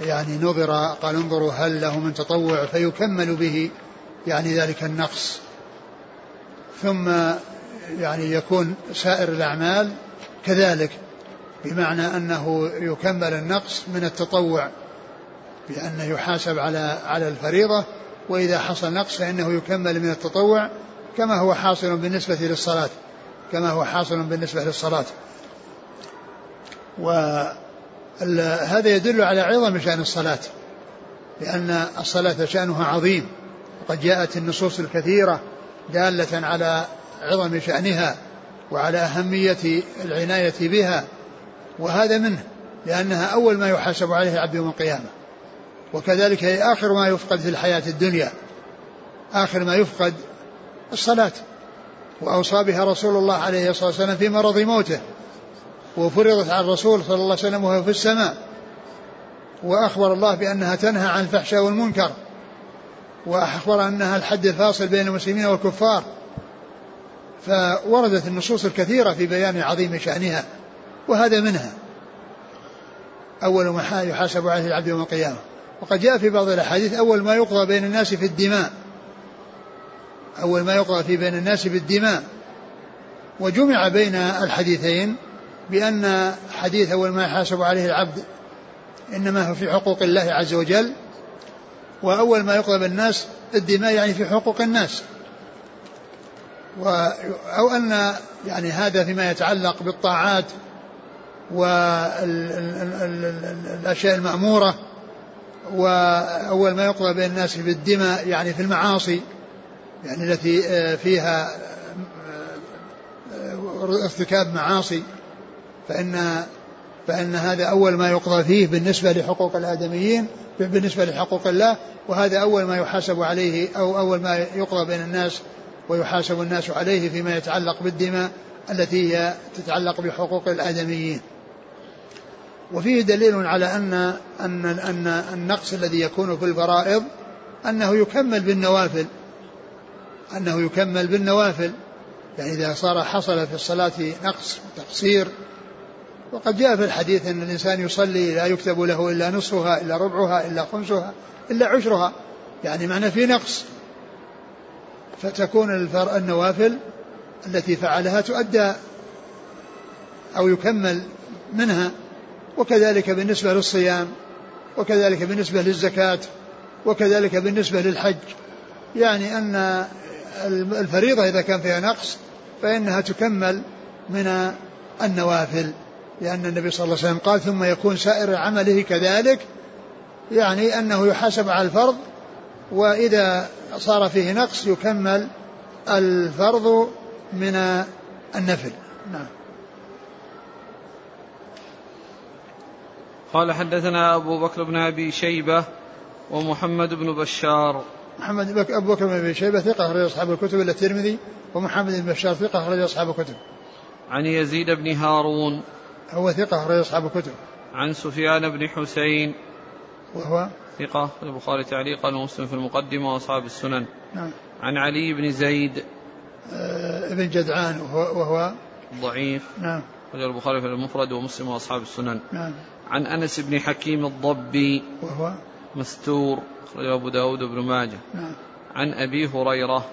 يعني نظر قال انظروا هل له من تطوع فيكمل به يعني ذلك النقص. ثم يعني يكون سائر الأعمال كذلك. بمعنى أنه يكمل النقص من التطوع بأنه يحاسب على على الفريضة وإذا حصل نقص فإنه يكمل من التطوع كما هو حاصل بالنسبة للصلاة كما هو حاصل بالنسبة للصلاة. وهذا يدل على عظم شأن الصلاة لأن الصلاة شأنها عظيم وقد جاءت النصوص الكثيرة دالة على عظم شأنها وعلى أهمية العناية بها وهذا منه لأنها أول ما يحاسب عليه العبد يوم القيامة. وكذلك هي آخر ما يفقد في الحياة الدنيا آخر ما يفقد الصلاة. وأوصى بها رسول الله عليه الصلاة والسلام في مرض موته وفرضت على الرسول صلى الله عليه وسلم وهو في السماء. وأخبر الله بأنها تنهى عن الفحشاء والمنكر وأخبر أنها الحد الفاصل بين المسلمين والكفار. فوردت النصوص الكثيرة في بيان عظيم شأنها. وهذا منها. أول ما يحاسب عليه العبد يوم القيامة. وقد جاء في بعض الأحاديث أول ما يقضى بين الناس في الدماء. أول ما يقضى في بين الناس في الدماء. وجمع بين الحديثين بأن حديث أول ما يحاسب عليه العبد إنما هو في حقوق الله عز وجل. وأول ما يقضى بالناس الدماء يعني في حقوق الناس. و أو أن يعني هذا فيما يتعلق بالطاعات والأشياء المأمورة وأول ما يقضى بين الناس بالدماء يعني في المعاصي يعني التي آه، فيها آه، ارتكاب معاصي فإن فإن هذا أول ما يقضى فيه بالنسبة لحقوق الآدميين بالنسبة لحقوق الله وهذا أول ما يحاسب عليه أو أول ما يقضى بين الناس ويحاسب الناس عليه فيما يتعلق بالدماء التي هي تتعلق بحقوق الآدميين. وفيه دليل على أن أن أن النقص الذي يكون في الفرائض أنه يكمل بالنوافل. أنه يكمل بالنوافل. يعني إذا صار حصل في الصلاة نقص تقصير. وقد جاء في الحديث أن الإنسان يصلي لا يكتب له إلا نصفها إلا ربعها إلا خمسها إلا عشرها. يعني معنى في نقص. فتكون النوافل التي فعلها تؤدى أو يكمل منها. وكذلك بالنسبة للصيام وكذلك بالنسبة للزكاة وكذلك بالنسبة للحج. يعني أن الفريضة إذا كان فيها نقص فإنها تكمل من النوافل. لأن النبي صلى الله عليه وسلم قال ثم يكون سائر عمله كذلك يعني أنه يحاسب على الفرض وإذا صار فيه نقص يكمل الفرض من النفل. نعم. قال حدثنا أبو بكر بن أبي شيبة ومحمد بن بشار. محمد بك أبو بكر بن أبي شيبة ثقة أخرج أصحاب الكتب إلا الترمذي ومحمد بن بشار ثقة أخرج أصحاب الكتب. عن يزيد بن هارون. هو ثقة أخرج أصحاب الكتب. عن سفيان بن حسين. وهو؟ ثقة البخاري تعليقا ومسلم في المقدمة وأصحاب السنن. نعم. عن علي بن زيد. آه ابن جدعان وهو, وهو؟ ضعيف. نعم. البخاري في المفرد ومسلم وأصحاب السنن. نعم. عن أنس بن حكيم الضبي وهو مستور أخرجه أبو داود بن ماجه. نعم. عن أبي هريرة.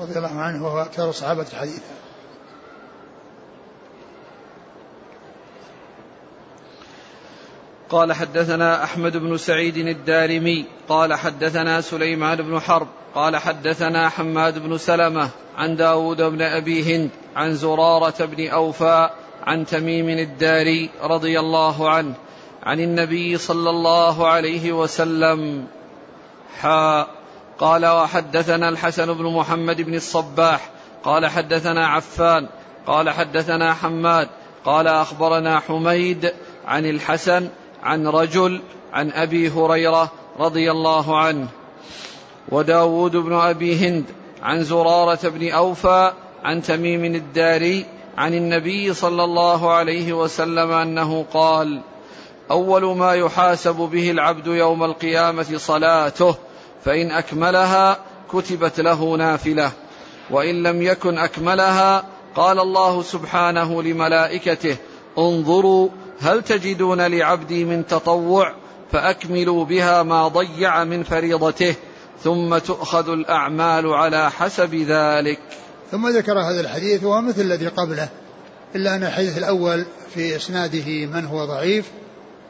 رضي الله عنه وهو أكثر الصحابة حديثا قال حدثنا أحمد بن سعيد الدارمي. قال حدثنا سليمان بن حرب. قال حدثنا حماد بن سلمة عن داود بن أبي هند عن زرارة بن اوفى عن تميم الداري رضي الله عنه. عن النبي صلى الله عليه وسلم حا قال وحدثنا الحسن بن محمد بن الصباح قال حدثنا عفان قال حدثنا حماد قال أخبرنا حميد عن الحسن عن رجل عن أبي هريرة رضي الله عنه وداود بن أبي هند عن زرارة بن أوفى عن تميم الداري عن النبي صلى الله عليه وسلم أنه قال أول ما يحاسب به العبد يوم القيامة صلاته فإن أكملها كتبت له نافلة. وإن لم يكن أكملها قال الله سبحانه لملائكته انظروا هل تجدون لعبدي من تطوع فأكملوا بها ما ضيع من فريضته ثم تؤخذ الأعمال على حسب ذلك. ثم ذكر هذا الحديث وهو مثل الذي قبله إلا أن الحديث الأول في إسناده من هو ضعيف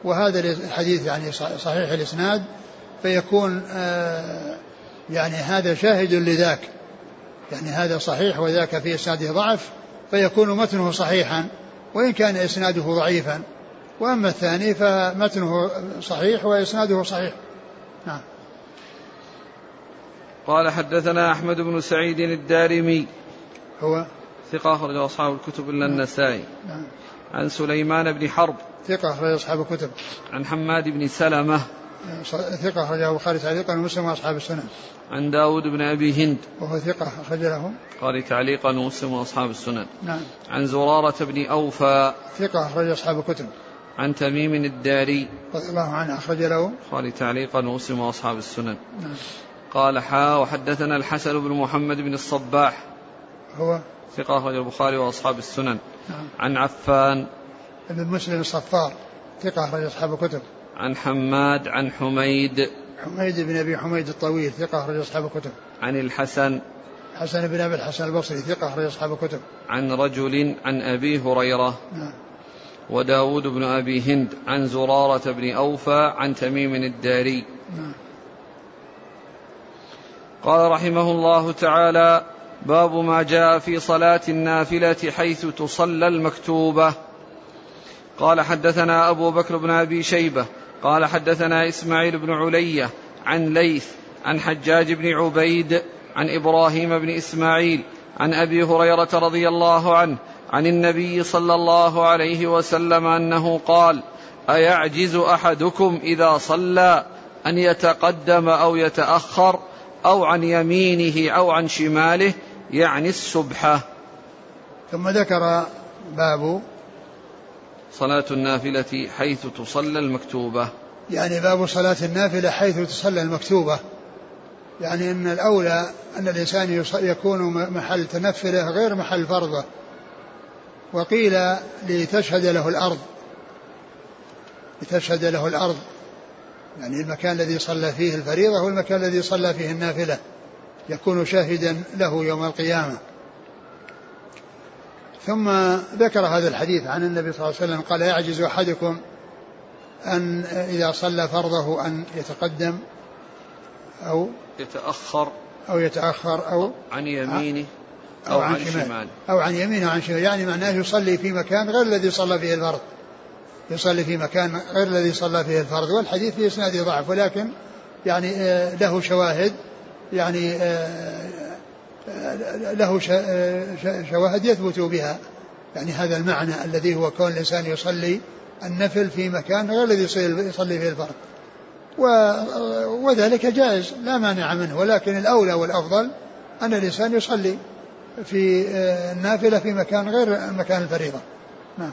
وهذا الحديث يعني صحيح الإسناد فيكون آه، يعني هذا شاهد لذاك. يعني هذا صحيح وذاك في إسناده ضعف فيكون متنه صحيحا وإن كان إسناده ضعيفا. وأما الثاني فمتنه صحيح وإسناده صحيح. نعم. قال حدثنا أحمد بن سعيد الدارمي. هو؟ ثقة أخرج أصحاب الكتب إلا النسائي. نعم. عن سليمان بن حرب. ثقة أخرج أصحاب الكتب. عن حماد بن سلمة. ثقة أخرجه البخاري تعليقا ومسلم وأصحاب السنن. عن داود بن أبي هند. وهو ثقة أخرج له قال تعليقا ومسلم وأصحاب السنن. نعم. عن زرارة بن أوفى. ثقة أخرج أصحاب الكتب. عن تميم الداري. رضي الله عنه أخرج له. قال تعليقا ومسلم وأصحاب السنن. نعم. قال حا وحدثنا الحسن بن محمد بن الصباح. هو؟ ثقة أخرج البخاري وأصحاب السنن. نعم. عن عفان. بن مسلم الصفار ثقة أخرج أصحاب الكتب. عن حماد عن حميد. حميد بن أبي حميد الطويل ثقة أخرج أصحاب الكتب. عن الحسن. حسن بن أبي الحسن البصري ثقة أخرج أصحاب الكتب. عن رجل عن أبي هريرة. نعم. وداود بن أبي هند. عن زرارة بن أوفى عن تميم الداري. نعم. قال رحمه الله تعالى باب ما جاء في صلاة النافلة حيث تصلى المكتوبة. قال حدثنا أبو بكر بن أبي شيبة قال حدثنا إسماعيل بن علية عن ليث عن حجاج بن عبيد عن إبراهيم بن إسماعيل عن أبي هريرة رضي الله عنه عن النبي صلى الله عليه وسلم أنه قال أيعجز أحدكم إذا صلى أن يتقدم أو يتأخر أو عن يمينه أو عن شماله؟ يعني السبحة. ثم ذكر باب صلاة النافلة حيث تصلى المكتوبة. يعني باب صلاة النافلة حيث تصلى المكتوبة. يعني أن الأولى أن الإنسان يكون محل تنفله غير محل فرضه. وقيل لتشهد له الأرض. لتشهد له الأرض. يعني المكان الذي صلى فيه الفريضة هو المكان الذي صلى فيه النافلة. يكون شاهدا له يوم القيامة. ثم ذكر هذا الحديث عن النبي صلى الله عليه وسلم قال يعجز أحدكم أن إذا صلى فرضه أن يتقدم أو يتأخر أو يتأخر أو عن يمينه أو, أو عن, شماله. شمال أو عن يمينه عن شماله. يعني معناه يصلي في مكان غير الذي صلى فيه الفرض. يصلي في مكان غير الذي صلى فيه الفرض. والحديث في إسناده ضعف ولكن يعني آه، له شواهد. يعني آه، له شواهد يثبت بها. يعني هذا المعنى الذي هو كون الإنسان يصلي النفل في مكان غير الذي يصلي فيه الفرض. وذلك جائز لا مانع منه. ولكن الأولى والأفضل أن الإنسان يصلي في النافلة في مكان غير مكان الفريضة. نعم.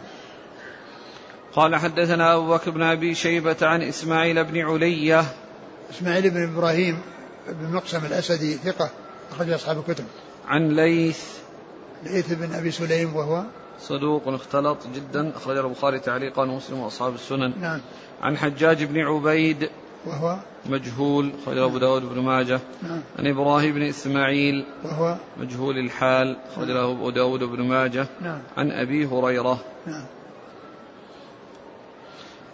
قال حدثنا أبو بكر بن أبي شيبة عن إسماعيل بن علية. إسماعيل بن إبراهيم بن مقسم الأسدي ثقة. أخرج أصحاب الكتب. عن ليث. ليث بن أبي سليم وهو صدوق اختلط جدا. أخرج البخاري تعليقا ومسلم وأصحاب السنن. نعم. عن حجاج بن عبيد وهو مجهول. أخرج أبو داود بن ماجه. نعم. عن إبراهيم بن إسماعيل وهو مجهول الحال. أخرج له أبو داود بن ماجه. نعم. عن أبي هريرة. نعم.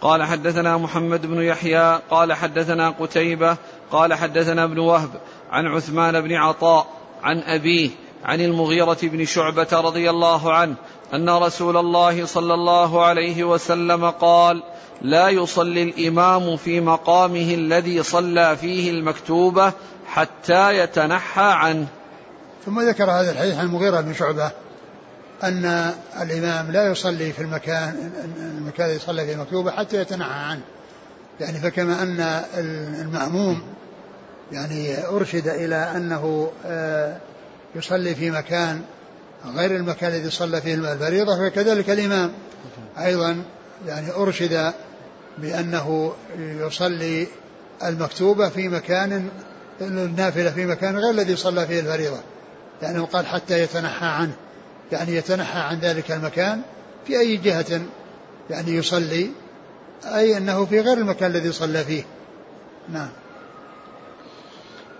قال حدثنا محمد بن يحيى. قال حدثنا قتيبة. قال حدثنا ابن وهب. عن عثمان بن عطاء عن أبيه عن المغيرة بن شعبة رضي الله عنه أن رسول الله صلى الله عليه وسلم قال لا يصلي الإمام في مقامه الذي صلى فيه المكتوبة حتى يتنحى عنه. ثم ذكر هذا الحديث عن المغيرة بن شعبة أن الإمام لا يصلي في المكان المكان الذي صلى فيه المكتوبة حتى يتنحى عنه. يعني فكما أن المأموم يعني أرشد إلى أنه آه، يصلي في مكان غير المكان الذي صلى فيه الفريضة فكذلك الإمام. أيضا يعني أرشد بأنه يصلي المكتوبة في مكان النافلة في مكان غير الذي صلى فيه الفريضة. لأنه قال حتى يتنحى عنه. يعني يتنحى عن ذلك المكان في أي جهة يعني يصلي أي أنه في غير المكان الذي صلى فيه. نعم.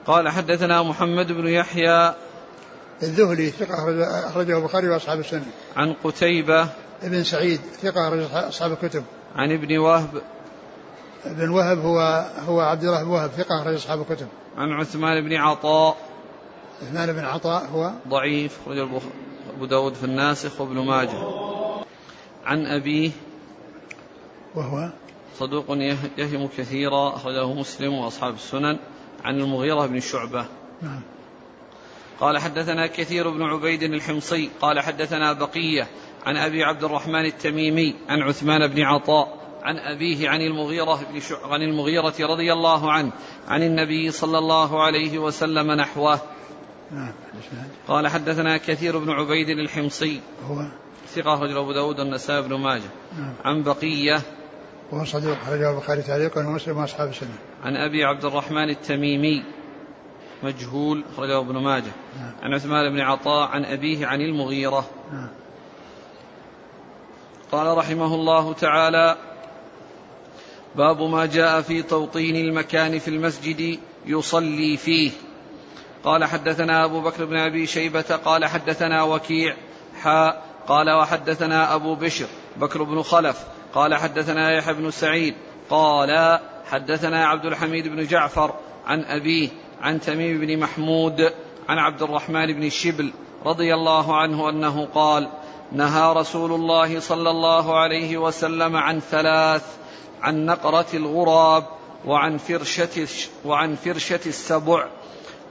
قال حدثنا محمد بن يحيى الذهلي ثقة أخرجه البخاري وأصحاب السنة. عن قتيبة ابن سعيد ثقة أخرج أصحاب الكتب. عن ابن وهب. ابن وهب هو هو عبد الله بن وهب ثقة أخرج أصحاب الكتب. عن عثمان بن عطاء. عثمان بن عطاء هو ضعيف أخرج أبو داود في الناسخ وابن ماجه. عن أبيه. وهو صدوق يهم كثيرا أخرجه مسلم وأصحاب السنن. عن المغيرة بن شعبة. نعم. قال حدثنا كثير بن عبيد الحمصي قال حدثنا بقية عن أبي عبد الرحمن التميمي عن عثمان بن عطاء عن أبيه عن المغيرة بن عن المغيرة رضي الله عنه عن النبي صلى الله عليه وسلم نحوه. نعم قال حدثنا كثير بن عبيد الحمصي. هو ثقة رجل أبو داود النسائي بن ماجه. نعم. عن بقية. وهو صديق خرجه البخاري تعليقا ومسلم وأصحاب السنة. عن أبي عبد الرحمن التميمي مجهول خرجه ابن ماجه. نعم. عن عثمان بن عطاء عن أبيه عن المغيرة. نعم. قال رحمه الله تعالى: باب ما جاء في توطين المكان في المسجد يصلي فيه. قال حدثنا أبو بكر بن أبي شيبة قال حدثنا وكيع حاء قال وحدثنا أبو بشر بكر بن خلف قال حدثنا يحيى بن سعيد قال حدثنا عبد الحميد بن جعفر عن أبيه عن تميم بن محمود عن عبد الرحمن بن الشبل رضي الله عنه أنه قال نهى رسول الله صلى الله عليه وسلم عن ثلاث عن نقرة الغراب وعن فرشة وعن فرشة السبع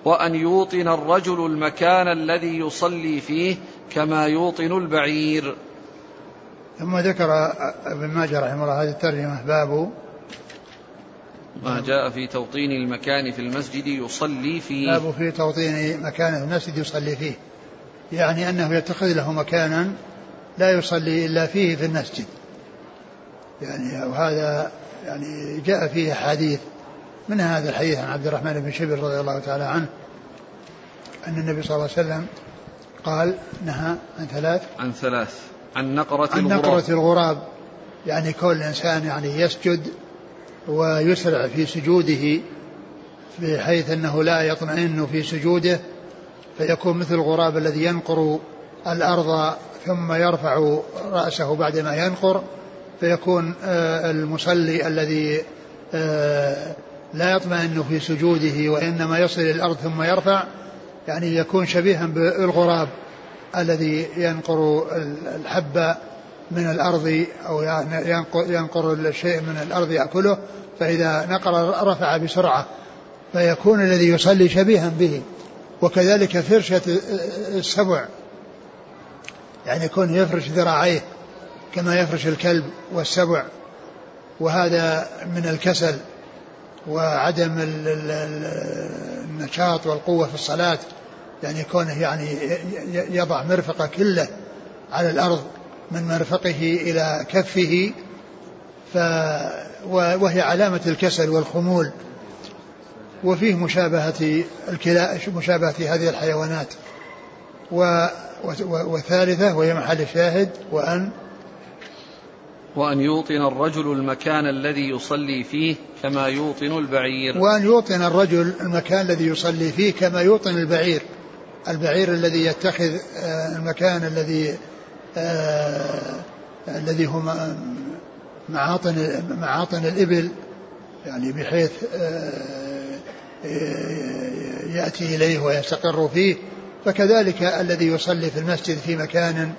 وأن يوطن الرجل المكان الذي يصلي فيه كما يوطن البعير. ثم ذكر ابن ماجه رحمه الله هذه الترجمة باب ما جاء في توطين المكان في المسجد يصلي فيه. باب في توطين مكان في المسجد يصلي فيه. يعني أنه يتخذ له مكانا لا يصلي إلا فيه في المسجد. يعني وهذا يعني جاء فيه حديث من هذا الحديث عن عبد الرحمن بن شبر رضي الله تعالى عنه أن النبي صلى الله عليه وسلم قال نهى عن ثلاث. عن ثلاث. عن نقرة عن الغراب. نقرة الغراب. يعني كل إنسان يعني يسجد ويسرع في سجوده بحيث أنه لا يطمئن في سجوده فيكون مثل الغراب الذي ينقر الأرض ثم يرفع رأسه بعدما ينقر فيكون آه، المصلي الذي آه، لا يطمئن في سجوده وإنما يصل إلى الأرض ثم يرفع يعني يكون شبيها بالغراب الذي ينقر الحب من الأرض أو ينقر الشيء من الأرض يأكله فإذا نقر رفع بسرعة فيكون الذي يصلي شبيها به. وكذلك فرشة السبع يعني يكون يفرش ذراعيه كما يفرش الكلب والسبع. وهذا من الكسل وعدم النشاط والقوة في الصلاة يعني كونه يعني يضع مرفقة كله على الأرض. من مرفقه إلى كفه ف وهي علامة الكسل والخمول. وفيه مشابهة الكلا مشابهة هذه الحيوانات. و والثالثه وهي محل الشاهد وأن وأن يوطن الرجل المكان الذي يصلي فيه كما يوطن البعير. وأن يوطن الرجل المكان الذي يصلي فيه كما يوطن البعير. البعير الذي يتخذ آه، المكان الذي الذي هو معاطن معاطن الإبل يعني بحيث آه، يأتي إليه ويستقر فيه. فكذلك الذي يصلي في المسجد في مكان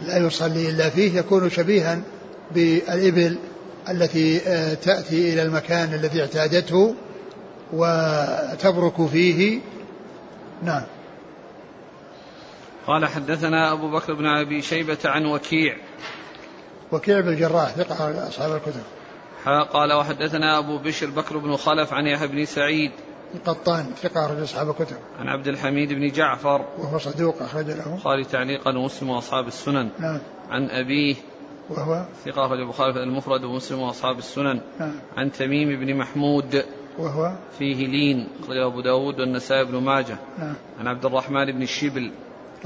لا يصلي إلا فيه يكون شبيها بالإبل التي تأتي إلى المكان الذي اعتادته وتبرك فيه. نعم. قال حدثنا أبو بكر بن أبي شيبة عن وكيع. وكيع بن الجراح ثقة أصحاب الكتب. قال وحدثنا أبو بشر بكر بن خلف عن يحيى بن سعيد. القطان ثقة رجل أصحاب الكتب. عن عبد الحميد بن جعفر. وهو صدوق أخرج له. قال تعليقا ومسلم وأصحاب السنن. نعم. عن أبيه. وهو؟ ثقة أخرج البخاري المفرد ومسلم وأصحاب السنن. نعم. عن تميم بن محمود. وهو؟ فيه لين أخرج أبو داود والنسائي بن ماجه. نعم. عن عبد الرحمن بن الشبل.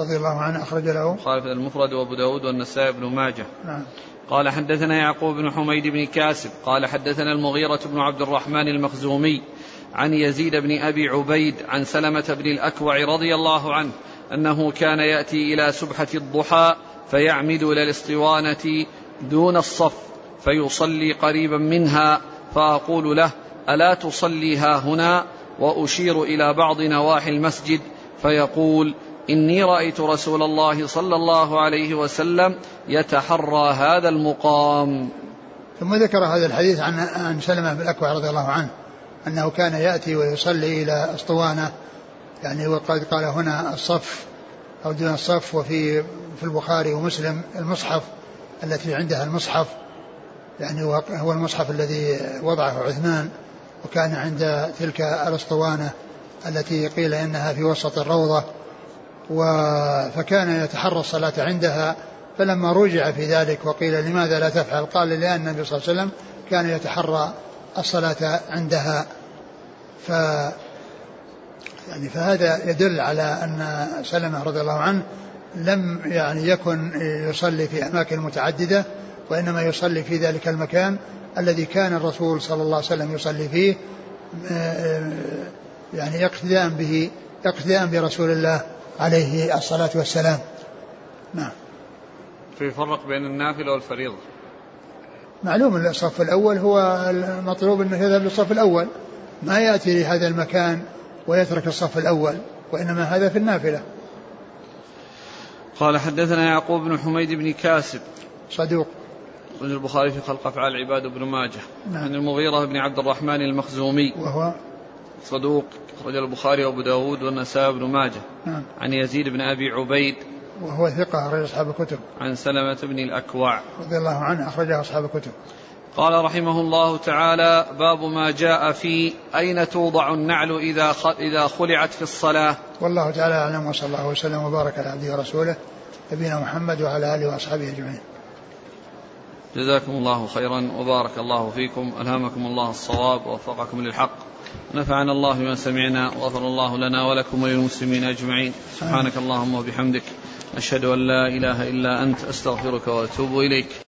رضي الله عنه أخرج له. في المفرد وأبو داود والنسائي بن ماجه. نعم. قال حدثنا يعقوب بن حميد بن كاسب. قال حدثنا المغيرة بن عبد الرحمن المخزومي عن يزيد بن أبي عبيد عن سلمة بن الأكوع رضي الله عنه أنه كان يأتي إلى سبحة الضحى فيعمد إلى الاسطوانة دون الصف فيصلي قريبا منها فأقول له ألا تصلي ها هنا؟ وأشير إلى بعض نواحي المسجد فيقول إني رأيت رسول الله صلى الله عليه وسلم يتحرى هذا المقام. ثم ذكر هذا الحديث عن عن سلمة بن الأكوع رضي الله عنه أنه كان يأتي ويصلي إلى أسطوانة يعني وقد قال هنا الصف أو دون الصف وفي في البخاري ومسلم المصحف التي عندها المصحف يعني هو المصحف الذي وضعه عثمان وكان عند تلك الأسطوانة التي قيل إنها في وسط الروضة. فكان يتحرى الصلاة عندها فلما رجع في ذلك وقيل لماذا لا تفعل؟ قال لأن النبي صلى الله عليه وسلم كان يتحرى الصلاة عندها. ف يعني فهذا يدل على أن سلمة رضي الله عنه لم يعني يكن يصلي في أماكن متعددة وإنما يصلي في ذلك المكان الذي كان الرسول صلى الله عليه وسلم يصلي فيه يعني اقتداء به اقتداء برسول الله. عليه الصلاة والسلام. نعم. يفرق بين النافلة والفريضة. معلوم أن الصف الأول هو المطلوب أنه يذهب للصف الأول. ما يأتي لهذا المكان ويترك الصف الأول وإنما هذا في النافلة. قال حدثنا يعقوب بن حميد بن كاسب. صدوق. أخرج البخاري في خلق أفعال العباد بن ماجه. نعم. عن المغيرة بن عبد الرحمن المخزومي. وهو صدوق أخرج البخاري وأبو داود والنسائي بن ماجه. نعم. عن يزيد بن أبي عبيد وهو ثقة أخرج أصحاب الكتب. عن سلمة بن الأكوع. رضي الله عنه أخرجه أصحاب الكتب. قال رحمه الله تعالى باب ما جاء في أين توضع النعل إذا إذا خلعت في الصلاة. والله تعالى أعلم وصلى الله وسلم وبارك على عبده ورسوله نبينا محمد وعلى آله وأصحابه أجمعين. جزاكم الله خيرا وبارك الله فيكم. ألهمكم الله الصواب ووفقكم للحق. نفعنا الله بما سمعنا وغفر الله لنا ولكم وللمسلمين أجمعين. سبحانك اللهم وبحمدك. أشهد أن لا إله إلا أنت أستغفرك وأتوب إليك.